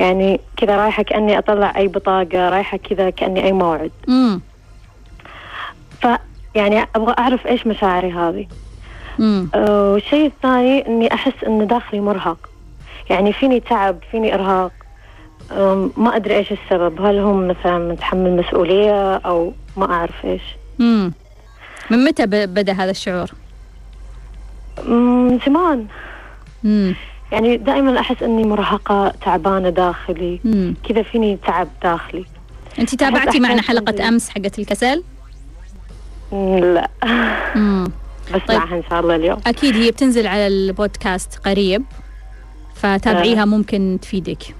يعني كذا رايحة كأني أطلع أي بطاقة رايحة كذا كأني أي موعد. مم. ف يعني أبغى أعرف إيش مشاعري هذه. أه، والشيء الثاني إني أحس إن داخلي مرهق يعني فيني تعب فيني إرهاق أم، ما أدري إيش السبب هل هم مثلا متحمل مسؤولية أو ما أعرف إيش مم. من متى ب- بدأ هذا الشعور؟ من زمان مم. يعني دائما أحس إني مرهقة تعبانة داخلي. كذا فيني تعب داخلي انت تابعتي معنا عندي- أمس حقت الكسل؟ لا. مم. بسمعها إن شاء الله اليوم. أكيد هي بتنزل على البودكاست قريب فتابعيها ممكن تفيدك.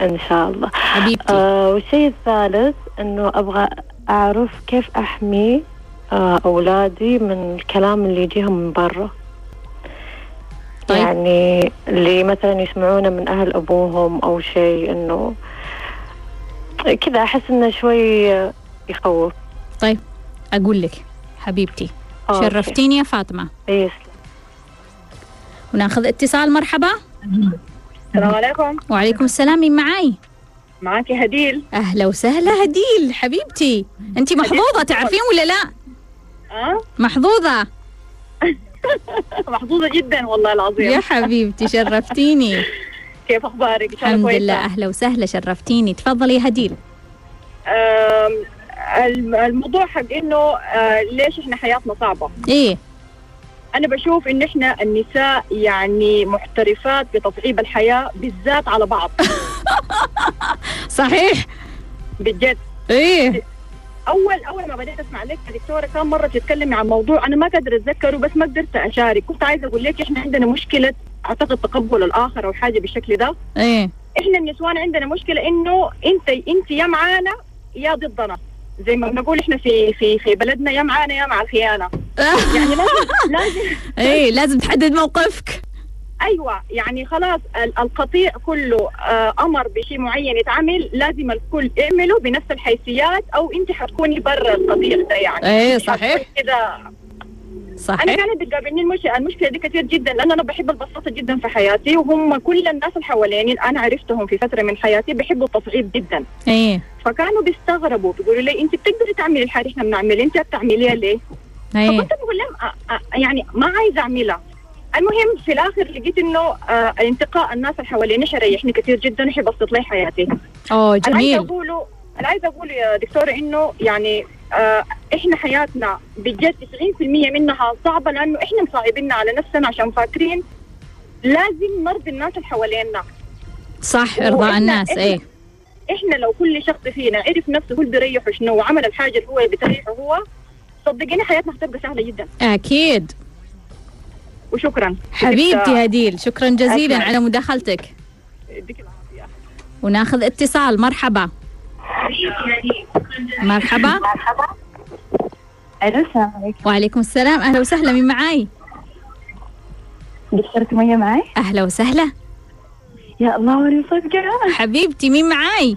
إن شاء الله. حبيبتي. آه والشيء الثالث إنه أبغى أعرف كيف أحمي آه أولادي من الكلام اللي يجيهم من برا. طيب. يعني اللي مثلا يسمعونه من أهل أبوهم أو شيء إنه كذا أحس إنه شوي يخوف. طيب. أقول لك حبيبتي. okay. شرفتيني يا فاطمة. yes وناخذ اتصال مرحبا. السلام عليكم. وعليكم السلام مين معاي؟ معاكي هديل. أهلا وسهلا هديل حبيبتي. انت محظوظة تعرفين ولا لا؟ أه؟ محظوظة. محظوظة جدا والله العظيم. يا حبيبتي شرفتيني. كيف الله الحمد. لله أهلا وسهلا شرفتيني. تفضلي يا هديل. الموضوع حق إنه آه، ليش إحنا حياتنا صعبة؟ إيه. أنا بشوف إن إحنا النساء يعني محترفات بتصعيب الحياة بالذات على بعض. صحيح. بجد. إيه. اول أول ما بديت أسمع لك يا دكتورة كم مرة تتكلمي عن موضوع أنا ما قادرة أتذكره بس ما قدرت أشارك. كنت عايزة أقول لك إحنا عندنا مشكلة أعتقد تقبل الآخر أو حاجة بالشكل ده. إيه. إحنا النسوان عندنا مشكلة إنه انت أنت يا معانا يا ضدنا. زي ما بنقول إحنا في في في بلدنا يا معانا يا مع الخيانه يعني لازم لازم إيه لازم تحدد موقفك. أيوه يعني خلاص ال- القطيع كله آه، أمر بشيء معين يتعمل لازم الكل يعمله بنفس الحيثيات أو أنت حتكوني برا القطيع ده يعني. إيه مش صحيح. حتكوني كده أنا صحيح كانت بتقابلني المش... المشكلة دي كثير جدا لأن أنا بحب البساطة جدا في حياتي وهم كل الناس اللي حواليني أنا عرفتهم في فترة من حياتي بيحبوا التصعيد جدا. إيه. فكانوا بيستغربوا بيقولوا لي أنت بتقدري تعملي الحاجة إحنا بنعمل أنت بتعمليها ليه؟ إيه. فكنت بقول لهم يعني ما عايزة أعملها. المهم في الآخر لقيت إنه آه انتقاء الناس اللي حواليني يريحني كثير جدا ويبسط لي حياتي. أوه أنا عايزة جميل. اقوله أنا عايزة أقول يا دكتورة إنه يعني آه إحنا حياتنا بجد 90% منها صعبة لأنه إحنا مصعبينها على نفسنا عشان فاكرين لازم نرضي الناس اللي حوالينا. صح إرضاء الناس إحنا- إيه. إحنا لو كل شخص فينا عرف نفسه هو اللي بيريحه شنو وعمل الحاجة اللي هو بتريحه هو صدقيني حياتنا هتبقى سهلة جدا. أكيد. وشكرا. حبيبتي هديل شكرا جزيلا أسمع. على مداخلتك. وناخذ اتصال. مرحبا. مرحبا. ألو السلام عليكم. وعليكم السلام. أهلا وسهلا مين معاي؟ دكتورة سمية معي أهلا وسهلا. يا الله وري صدقة؟ حبيبتي مين معاي؟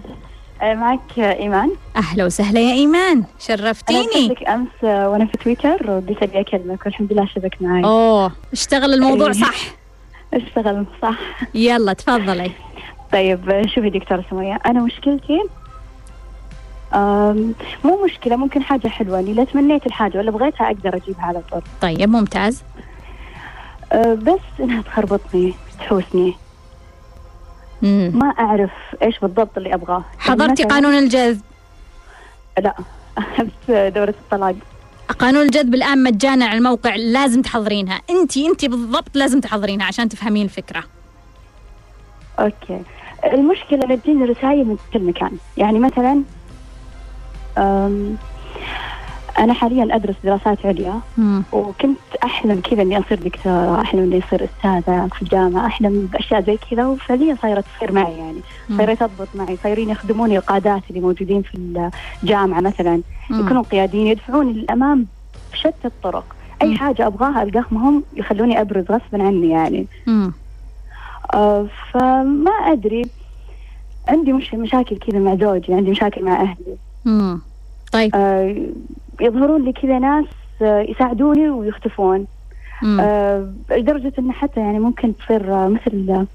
آه، معك إيمان. أهلا وسهلا يا إيمان. شرفتيني. لك أمس آه، وأنا في تويتر وقلت أبي أكلمك. والحمد لله شبك معي أوه اشتغل الموضوع. صح. اشتغل صح. يلا تفضلي. طيب شوفي دكتورة سمية أنا مشكلتي مو مشكلة ممكن حاجة حلوة. إني لا تمنيت الحاجة ولا بغيتها أقدر أجيبها على طول. طيب ممتاز. آه، بس إنها تخربطني تحوسني. مم. ما أعرف إيش بالضبط اللي أبغاه. حضرتي يعني مثلاً- قانون الجذب؟ لا بس دورة الطلاق. قانون الجذب الآن مجانا على الموقع لازم تحضرينها. انت انت بالضبط لازم تحضرينها عشان تفهمين الفكرة. أوكي. المشكلة أن تجيني رسائل من كل مكان. يعني مثلا أم، أنا حاليا أدرس دراسات عليا مم. وكنت أحلم كذا إني أصير دكتورة أحلم إني أصير أستاذة في الجامعة أحلم بأشياء زي كذا وفعليا صايرة تصير معي يعني مم. صايرة تضبط معي صايرين يخدموني القادات اللي موجودين في الجامعة مثلا مم. يكونوا قياديين يدفعوني للامام بشتى الطرق أي مم. حاجة أبغاها ألقاهم هم يخلوني أبرز غصبا عني يعني مم. آه، فما أدري عندي مش مشاكل كذا مع زوجي عندي مشاكل مع أهلي مم. طيب آه، يظهرون لي كذا ناس آه، يساعدوني ويختفون. آه لدرجة إنه حتى يعني ممكن تصير آه، مثل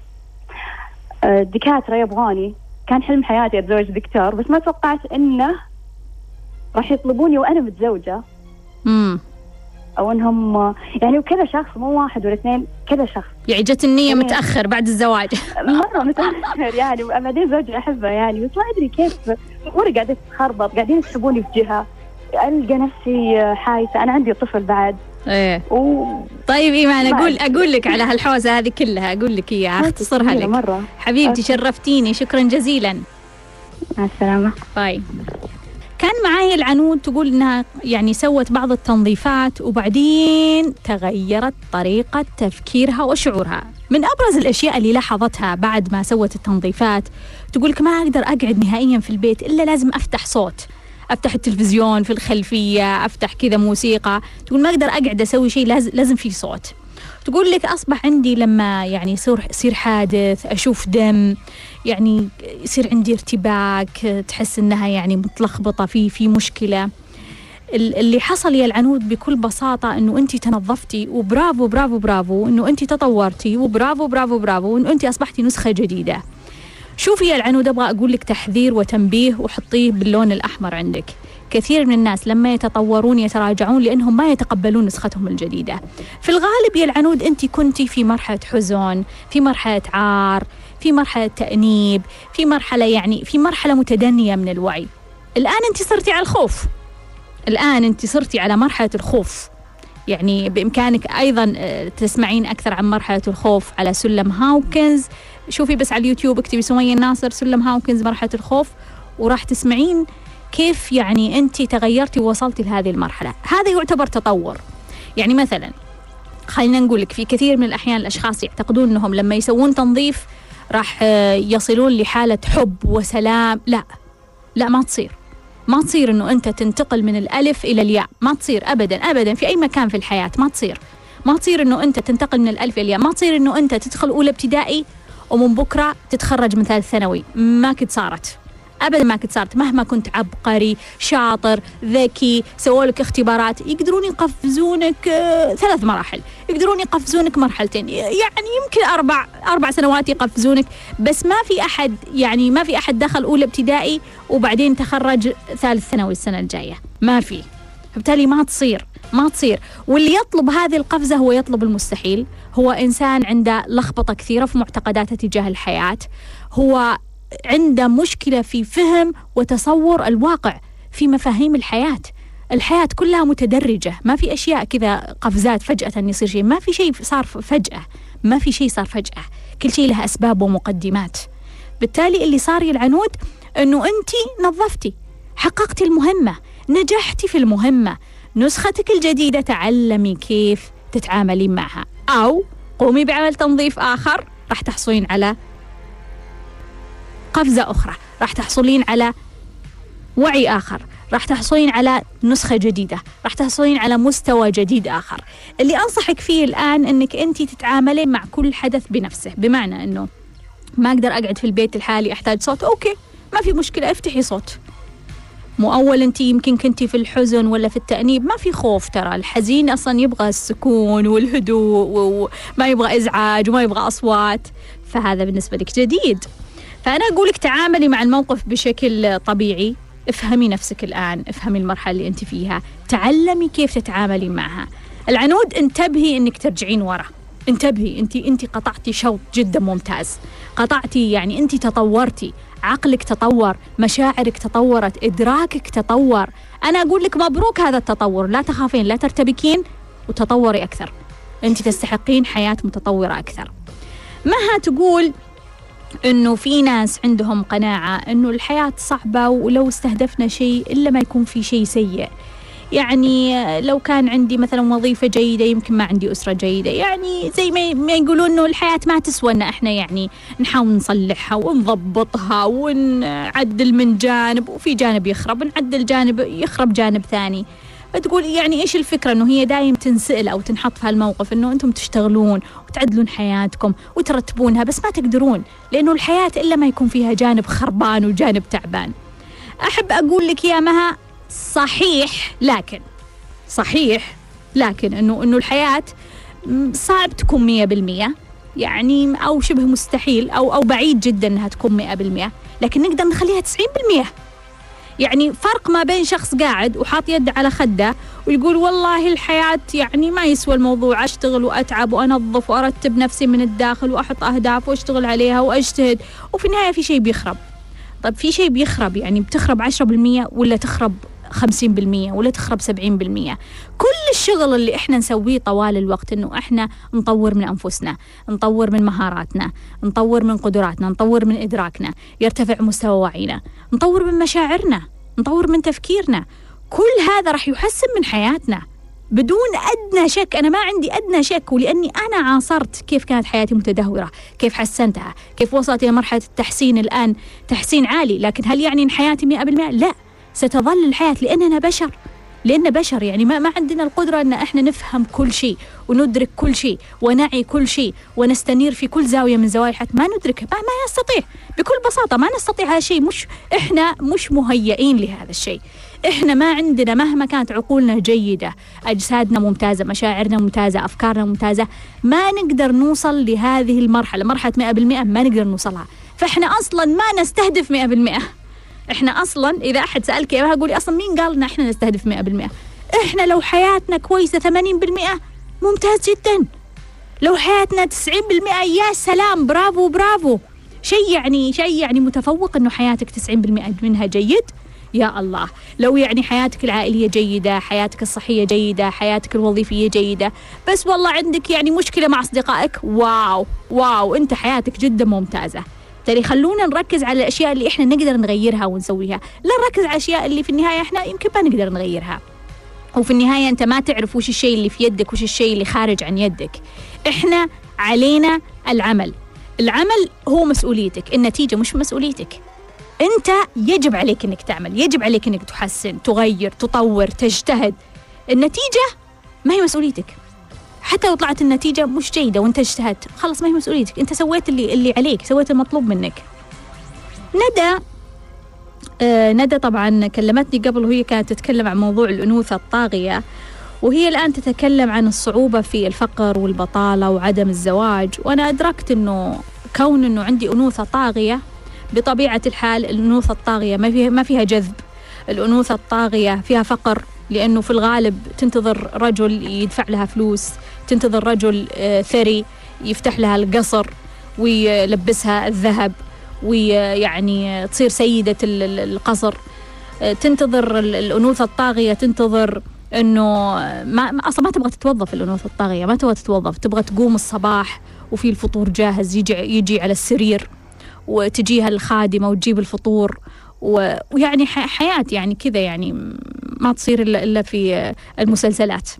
آه، دكاترة يبغوني كان حلم حياتي أتزوج دكتور بس ما توقعت إنه راح يطلبوني وأنا متزوجة. أو إنهم آه، يعني وكذا شخص مو واحد ولا اثنين كذا شخص. يعني جت النية يعني- متأخر بعد الزواج. مرة متأخر يعني بعدين زوجي أحبه يعني بس ما أدري كيف. أموري قاعدة تتخربط قاعدين يسحبوني في جهة ألقى نفسي حايسة. أنا عندي طفل بعد. إيه. و طيب إيمان ما أقول. أقول لك على هالحوسة هذه كلها أقول لك إياها أختصرها لك. مرة. حبيبتي. شرفتيني شكرا جزيلا. مع السلامة. باي. كان معايا العنود تقول إنها يعني سوت بعض التنظيفات وبعدين تغيرت طريقة تفكيرها وشعورها. من أبرز الأشياء اللي لاحظتها بعد ما سوت التنظيفات تقول لك ما أقدر أقعد نهائيا في البيت إلا لازم أفتح صوت. أفتح التلفزيون في الخلفية أفتح كذا موسيقى. تقول ما أقدر أقعد أسوي شيء لازم لازم في صوت. تقول لك أصبح عندي لما يعني يصير يصير حادث أشوف دم يعني يصير عندي ارتباك تحس إنها يعني متلخبطة في في مشكلة. ال- اللي حصل يا العنود بكل بساطة إنه أنت تنظفتي وبرافو برافو برافو إنه أنت تطورتي وبرافو برافو برافو إنه أنت أصبحتي نسخة جديدة. شوفي يا العنود أبغى أقول لك تحذير وتنبيه وحطيه باللون الأحمر عندك. كثير من الناس لما يتطورون يتراجعون لأنهم ما يتقبلون نسختهم الجديدة. في الغالب يا العنود أنت كنتي في مرحلة حزن في مرحلة عار في مرحلة تأنيب في مرحلة يعني في مرحلة متدنية من الوعي. الآن أنت صرتي على الخوف. الآن أنت صرتي على مرحلة الخوف. يعني بإمكانك أيضا آه، تسمعين أكثر عن مرحلة الخوف على سلم هاوكنز. شوفي بس على اليوتيوب اكتبي سمية الناصر سلم هاوكنز مرحلة الخوف وراح تسمعين كيف يعني أنت تغيرتي ووصلتي لهذه المرحلة؟ هذا يعتبر تطور. يعني مثلا خلينا نقول لك في كثير من الأحيان الأشخاص يعتقدون إنهم لما يسوون تنظيف راح آه، يصلون لحالة حب وسلام. لا لا ما تصير. ما تصير إنه أنت تنتقل من الألف إلى الياء. ما تصير ابدا ابدا في أي مكان في الحياة ما تصير. ما تصير إنه أنت تنتقل من الألف إلى الياء. ما تصير إنه أنت تدخل أولى ابتدائي ومن بكرة تتخرج من ثالث ثانوي. ما كنت صارت. أبدا ما كنت صارت مهما كنت عبقري شاطر ذكي سووا لك اختبارات يقدرون يقفزونك آه، ثلاث مراحل. يقدرون يقفزونك مرحلتين. يعني يمكن أربع أربع سنوات يقفزونك بس ما في أحد يعني ما في أحد دخل أولى ابتدائي وبعدين تخرج ثالث ثانوي السنة الجاية. ما في. فبالتالي ما تصير ما تصير. واللي يطلب هذه القفزة هو يطلب المستحيل. هو إنسان عنده لخبطة كثيرة في معتقداته تجاه الحياة. هو عنده مشكلة في فهم وتصور الواقع في مفاهيم الحياة. الحياة كلها متدرجة ما في أشياء كذا قفزات فجأة يصير شيء. ما في شيء صار فجأة ما في شيء صار فجأة. كل شيء له أسباب ومقدمات. بالتالي اللي صار العنود أنه أنت نظفتي حققتي المهمة نجحتي في المهمة. نسختك الجديدة تعلمي كيف تتعاملين معها. أو قومي بعمل تنظيف آخر راح تحصلين على قفزة أخرى. راح تحصلين على وعي آخر راح تحصلين على نسخة جديدة راح تحصلين على مستوى جديد آخر. اللي أنصحك فيه الآن أنك أنت تتعاملين مع كل حدث بنفسه بمعنى أنه ما أقدر أقعد في البيت لحالي أحتاج صوت أوكي ما في مشكلة افتحي صوت. مو أول أنت يمكن كنتي في الحزن ولا في التأنيب ما في خوف ترى الحزين أصلا يبغى السكون والهدوء وما يبغى إزعاج وما يبغى أصوات فهذا بالنسبة لك جديد. فأنا أقولك تعاملي مع الموقف بشكل طبيعي. افهمي نفسك الآن افهمي المرحلة اللي أنت فيها. تعلمي كيف تتعاملي معها. العنود انتبهي أنك ترجعين ورا. انتبهي أنت أنت قطعتي شوط جدا ممتاز. قطعتي يعني أنت تطورتي. عقلك تطور مشاعرك تطورت إدراكك تطور. أنا أقول لك مبروك هذا التطور. لا تخافين لا ترتبكين وتطوري أكثر. أنت تستحقين حياة متطورة أكثر. مها تقول إنه في ناس عندهم قناعة إنه الحياة صعبة ولو استهدفنا شيء إلا ما يكون في شيء سيء. يعني لو كان عندي مثلا وظيفة جيدة يمكن ما عندي أسرة جيدة. يعني زي ما يقولون إنه الحياة ما تسوى إن إحنا يعني نحاول نصلحها ونضبطها ونعدل من جانب وفي جانب يخرب نعدل جانب يخرب جانب ثاني. فتقول يعني إيش الفكرة إنه هي دايم تنسأل أو تنحط في هالموقف إنه أنتم تشتغلون وتعدلون حياتكم وترتبونها بس ما تقدرون لأنه الحياة إلا ما يكون فيها جانب خربان وجانب تعبان. أحب أقول لك يا مها صحيح لكن صحيح لكن إنه إنه الحياة صعب تكون مية بالمية يعني أو شبه مستحيل أو أو بعيد جدا أنها تكون مئة بالمئة لكن نقدر نخليها تسعين بالمئة يعني فرق ما بين شخص قاعد وحاط يده على خده ويقول والله الحياة يعني ما يسوى الموضوع أشتغل وأتعب وأنظف وأرتب نفسي من الداخل وأحط أهداف وأشتغل عليها وأجتهد. وفي النهاية في شيء بيخرب. طيب في شيء بيخرب يعني بتخرب عشرة بالمية ولا تخرب خمسين بالمية ولا تخرب سبعين بالمية. كل الشغل اللي إحنا نسويه طوال الوقت إنه إحنا نطور من أنفسنا نطور من مهاراتنا نطور من قدراتنا نطور من إدراكنا يرتفع مستوى وعينا نطور من مشاعرنا نطور من تفكيرنا. كل هذا راح يحسن من حياتنا بدون أدنى شك. أنا ما عندي أدنى شك ولأني أنا عاصرت كيف كانت حياتي متدهورة كيف حسنتها كيف وصلت إلى مرحلة التحسين الآن تحسين عالي. لكن هل يعني أن حياتي مئة بالمئة لا. ستظل الحياة لأننا بشر. لأن بشر يعني ما, ما عندنا القدرة أن إحنا نفهم كل شيء وندرك كل شيء ونعي كل شيء ونستنير في كل زاوية من زوايا الحياة. ما ندركه ما, ما نستطيع. بكل بساطة ما نستطيع هذا الشيء. مش إحنا مش مهيئين لهذا الشيء. إحنا ما عندنا مهما كانت عقولنا جيدة أجسادنا ممتازة مشاعرنا ممتازة أفكارنا ممتازة ما نقدر نوصل لهذه المرحلة. مرحلة 100% ما نقدر نوصلها. فإحنا أصلا ما نستهدف 100% إحنا أصلا إذا أحد سألك اياها قولي أصلا مين قال إن إحنا نستهدف 100% إحنا لو حياتنا كويسة 80% ممتاز جدا. لو حياتنا 90% يا سلام برافو برافو. شيء يعني شيء يعني متفوق إنه حياتك 90% منها جيد؟ يا الله. لو يعني حياتك العائلية جيدة حياتك الصحية جيدة حياتك الوظيفية جيدة. بس والله عندك يعني مشكلة مع أصدقائك؟ واو واو. أنت حياتك جدا ممتازة. ترى خلونا نركز على الأشياء اللي إحنا نقدر نغيرها ونسويها. لا نركز على الأشياء اللي في النهاية إحنا يمكن ما نقدر نغيرها. وفي النهاية أنت ما تعرف وش الشيء اللي في يدك وش الشيء اللي خارج عن يدك. إحنا علينا العمل. العمل هو مسؤوليتك النتيجة مش مسؤوليتك. أنت يجب عليك إنك تعمل يجب عليك إنك تحسن تغير تطور تجتهد. النتيجة ما هي مسؤوليتك. حتى لو طلعت النتيجة مش جيدة وانت اجتهدت. خلاص ما هي مسؤوليتك. انت سويت اللي اللي عليك سويت المطلوب منك. ندى آه ندى طبعا كلمتني قبل وهي كانت تتكلم عن موضوع الأنوثة الطاغية وهي الآن تتكلم عن الصعوبة في الفقر والبطالة وعدم الزواج. وأنا أدركت أنه كون أنه عندي أنوثة طاغية بطبيعة الحال الأنوثة الطاغية ما فيها ما فيها جذب. الأنوثة الطاغية فيها فقر. لأنه في الغالب تنتظر رجل يدفع لها فلوس تنتظر رجل آه، ثري يفتح لها القصر ويلبسها الذهب ويعني تصير سيدة ال- ال- القصر. آه، تنتظر ال- الأنوثة الطاغية تنتظر إنه ما أصلا ما تبغى تتوظف الأنوثة الطاغية ما تبغى تتوظف تبغى تقوم الصباح وفي الفطور جاهز يجي يجي على السرير وتجيها الخادمة وتجيب الفطور ويعني ح- حياة يعني كذا يعني ما تصير الا إلا في المسلسلات.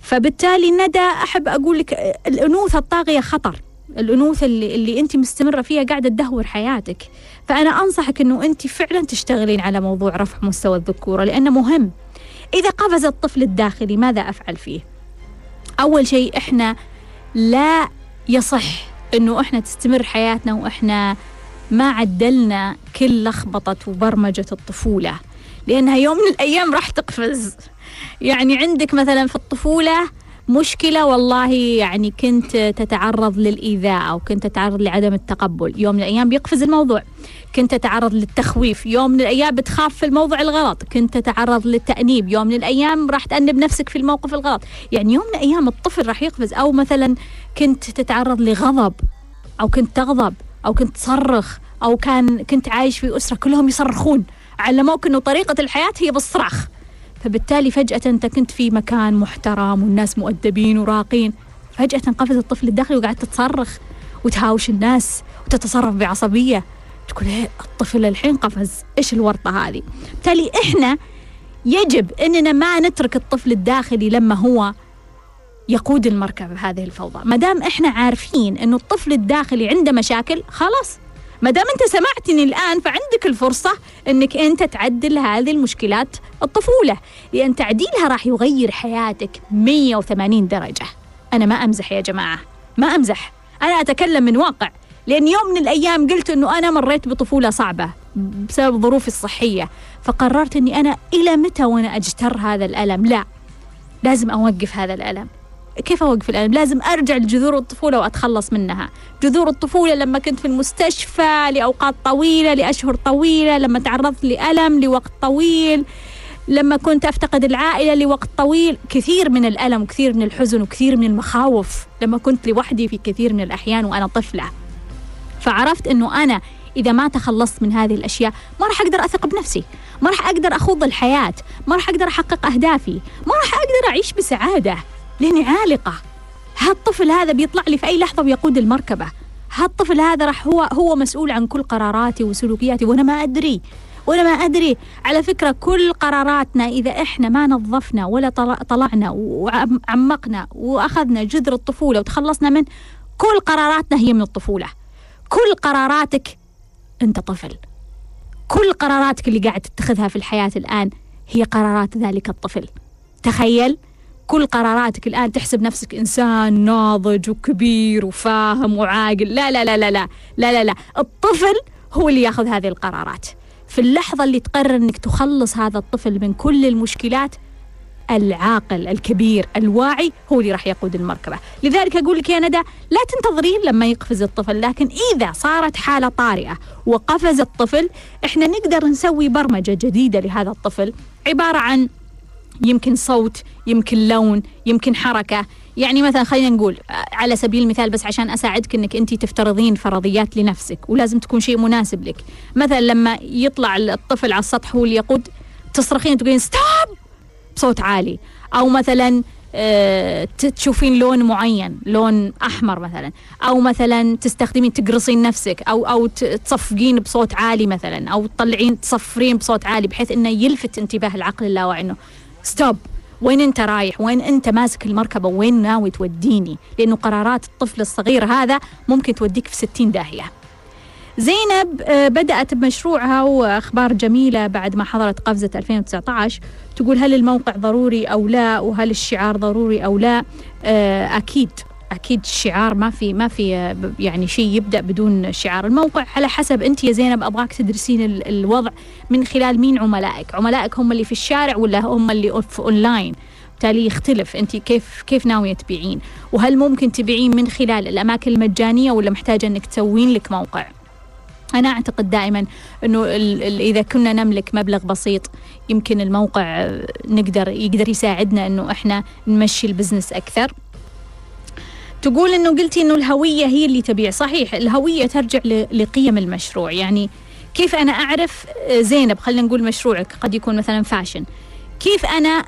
فبالتالي ندى أحب أقول لك الأنوثة الطاغية خطر. الأنوثة اللي اللي أنت مستمرة فيها قاعدة تدهور حياتك. فأنا أنصحك إنه أنت فعلا تشتغلين على موضوع رفع مستوى الذكورة لأنه مهم. إذا قفز الطفل الداخلي ماذا أفعل فيه؟ أول شيء إحنا لا يصح إنه إحنا تستمر حياتنا وإحنا ما عدلنا كل لخبطة وبرمجة الطفولة لأنها يوم من الأيام راح تقفز. يعني عندك مثلا في الطفولة مشكلة والله يعني كنت تتعرض للإيذاء أو كنت تتعرض لعدم التقبل. يوم من الأيام بيقفز الموضوع. كنت تتعرض للتخويف. يوم من الأيام بتخاف في الموضوع الغلط. كنت تتعرض للتأنيب. يوم من الأيام راح تأنب نفسك في الموقف الغلط. يعني يوم من الأيام الطفل راح يقفز. أو مثلا كنت تتعرض لغضب أو كنت تغضب أو كنت تصرخ. أو كان كنت عايش في أسرة كلهم يصرخون علموك أنه طريقة الحياة هي بالصراخ. فبالتالي فجأة أنت كنت في مكان محترم والناس مؤدبين وراقين. فجأة قفز الطفل الداخلي وقعدت تصرخ وتهاوش الناس وتتصرف بعصبية. تقول إيه الطفل الحين قفز. إيش الورطة هذه؟ بالتالي إحنا يجب إننا ما نترك الطفل الداخلي لما هو يقود المركبة بهذه الفوضى. ما دام إحنا عارفين إنه الطفل الداخلي عنده مشاكل خلاص. ما دام أنت سمعتني الآن فعندك الفرصة إنك أنت تعدل هذه المشكلات الطفولة لأن تعديلها راح يغير حياتك 180 درجة. أنا ما أمزح يا جماعة ما أمزح. أنا أتكلم من واقع لأن يوم من الأيام قلت إنه أنا مريت بطفولة صعبة بسبب ظروفي الصحية فقررت إني أنا إلى متى وأنا أجتر هذا الألم؟ لا لازم أوقف هذا الألم. كيف أوقف الألم؟ لازم أرجع لجذور الطفولة وأتخلص منها. جذور الطفولة لما كنت في المستشفى لأوقات طويلة لأشهر طويلة لما تعرضت لألم لوقت طويل لما كنت أفتقد العائلة لوقت طويل. كثير من الألم وكثير من الحزن وكثير من المخاوف. لما كنت لوحدي في كثير من الأحيان وأنا طفلة. فعرفت إنه أنا إذا ما تخلصت من هذه الأشياء ما راح أقدر أثق بنفسي. ما راح أقدر أخوض الحياة. ما راح أقدر أحقق أهدافي. ما راح أقدر أعيش بسعادة. لاني عالقه هالطفل هذا بيطلع لي في أي لحظة ويقود المركبة. هالطفل هذا راح هو هو مسؤول عن كل قراراتي وسلوكياتي وأنا ما أدري وأنا ما أدري. على فكرة كل قراراتنا إذا إحنا ما نظفنا ولا طل- طلعنا وعمقنا وأخذنا جذر الطفولة وتخلصنا من كل قراراتنا هي من الطفولة. كل قراراتك أنت طفل. كل قراراتك اللي قاعد تتخذها في الحياة الآن هي قرارات ذلك الطفل. تخيل؟ كل قراراتك الآن تحسب نفسك إنسان ناضج وكبير وفاهم وعاقل. لا لا لا لا لا لا لا, لا. الطفل هو اللي ياخذ هذه القرارات. في اللحظة اللي تقرر أنك تخلص هذا الطفل من كل المشكلات العاقل الكبير الواعي هو اللي راح يقود المركبة. لذلك أقول لك يا ندى لا تنتظرين لما يقفز الطفل لكن إذا صارت حالة طارئة وقفز الطفل إحنا نقدر نسوي برمجة جديدة لهذا الطفل عبارة عن يمكن صوت يمكن لون يمكن حركة. يعني مثلا خلينا نقول على سبيل المثال بس عشان أساعدك أنك أنت تفترضين فرضيات لنفسك ولازم تكون شيء مناسب لك. مثلا لما يطلع الطفل على السطح هو اللي يقود تصرخين تقولين ستوب بصوت عالي. أو مثلا آه، تشوفين لون معين لون أحمر مثلا. أو مثلا تستخدمين تقرصين نفسك أو أو تصفقين بصوت عالي مثلا أو تطلعين تصفرين بصوت عالي بحيث إنه يلفت انتباه العقل اللاواعي إنه ستوب وين انت رايح؟ وين انت ماسك المركبة؟ وين ناوي توديني؟ لأنه قرارات الطفل الصغير هذا ممكن توديك في 60 داهية. زينب آه، بدأت بمشروعها وأخبار جميلة بعد ما حضرت قفزة 2019 تقول هل الموقع ضروري أو لا؟ وهل الشعار ضروري أو لا؟ آه، أكيد أكيد الشعار ما في ما في يعني شيء يبدأ بدون شعار. الموقع على حسب أنت يا زينب أبغاك تدرسين ال- الوضع من خلال مين عملائك؟ عملائك هم اللي في الشارع ولا هم اللي في أونلاين؟ بالتالي يختلف أنت كيف كيف ناوية تبيعين؟ وهل ممكن تبيعين من خلال الأماكن المجانية ولا محتاجة أنك تسوين لك موقع؟ أنا أعتقد دائما أنه إذا كنا نملك مبلغ بسيط يمكن الموقع نقدر يقدر يساعدنا أنه إحنا نمشي ال business أكثر. تقول أنه قلتي أنه الهوية هي اللي تبيع. صحيح الهوية ترجع لقيم المشروع. يعني كيف أنا أعرف آه، زينب خلينا نقول مشروعك قد يكون مثلا fashion. كيف أنا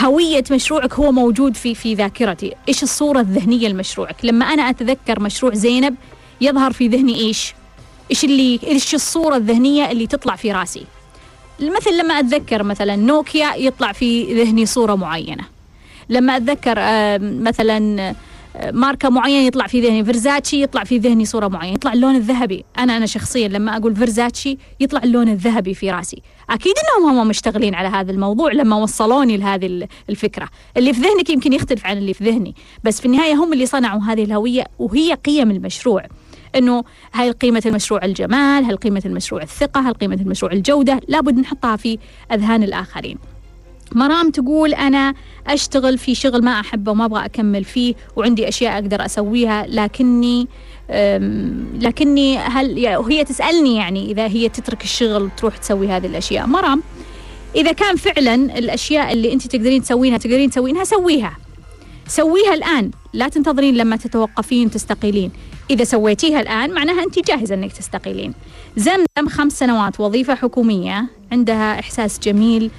هوية مشروعك هو موجود في في ذاكرتي؟ إيش الصورة الذهنية لمشروعك؟ لما أنا أتذكر مشروع زينب يظهر في ذهني إيش؟ إيش اللي إيش الصورة الذهنية اللي تطلع في راسي؟ مثل لما أتذكر مثلا نوكيا يطلع في ذهني صورة معينة. لما أتذكر مثلا ماركة معينة يطلع في ذهني فيرزاتشي يطلع في ذهني صورة معينة يطلع اللون الذهبي. أنا أنا شخصيا لما أقول فيرزاتشي يطلع اللون الذهبي في رأسي. أكيد إنهم هم مشتغلين على هذا الموضوع لما وصلوني لهذه ال- الفكرة. اللي في ذهنك يمكن يختلف عن اللي في ذهني بس في النهاية هم اللي صنعوا هذه الهوية وهي قيم المشروع. إنه هل قيمة المشروع الجمال؟ هل قيمة المشروع الثقة؟ هل قيمة المشروع الجودة؟ لابد نحطها في أذهان الآخرين. مرام تقول أنا أشتغل في شغل ما أحبه وما أبغى أكمل فيه وعندي أشياء أقدر أسويها لكني لكني هل وهي تسألني يعني إذا هي تترك الشغل وتروح تسوي هذه الأشياء. مرام إذا كان فعلا الأشياء اللي أنت تقدرين تسوينها تقدرين تسوينها سويها. سويها الآن. لا تنتظرين لما تتوقفين تستقيلين إذا سويتيها الآن معناها أنت جاهزة أنك تستقيلين. زمزم خمس سنوات وظيفة حكومية عندها إحساس جميل.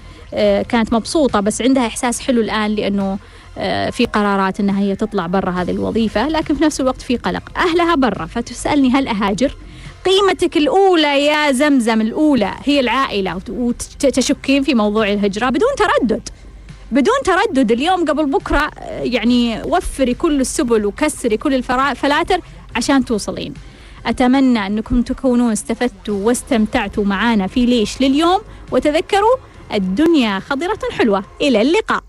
كانت مبسوطة بس عندها إحساس حلو الآن لأنه آه، في قرارات أنها هي تطلع برا هذه الوظيفة لكن في نفس الوقت في قلق. أهلها برا فتسألني هل أهاجر؟ قيمتك الأولى يا زمزم الأولى هي العائلة وت- وتشكين في موضوع الهجرة بدون تردد. بدون تردد اليوم قبل بكرة آه، يعني وفري كل السبل وكسري كل الفلاتر عشان توصلين. أتمنى أنكم تكونون استفدتوا واستمتعتوا معنا في ليش لليوم. وتذكروا الدنيا خضرة حلوة. إلى اللقاء.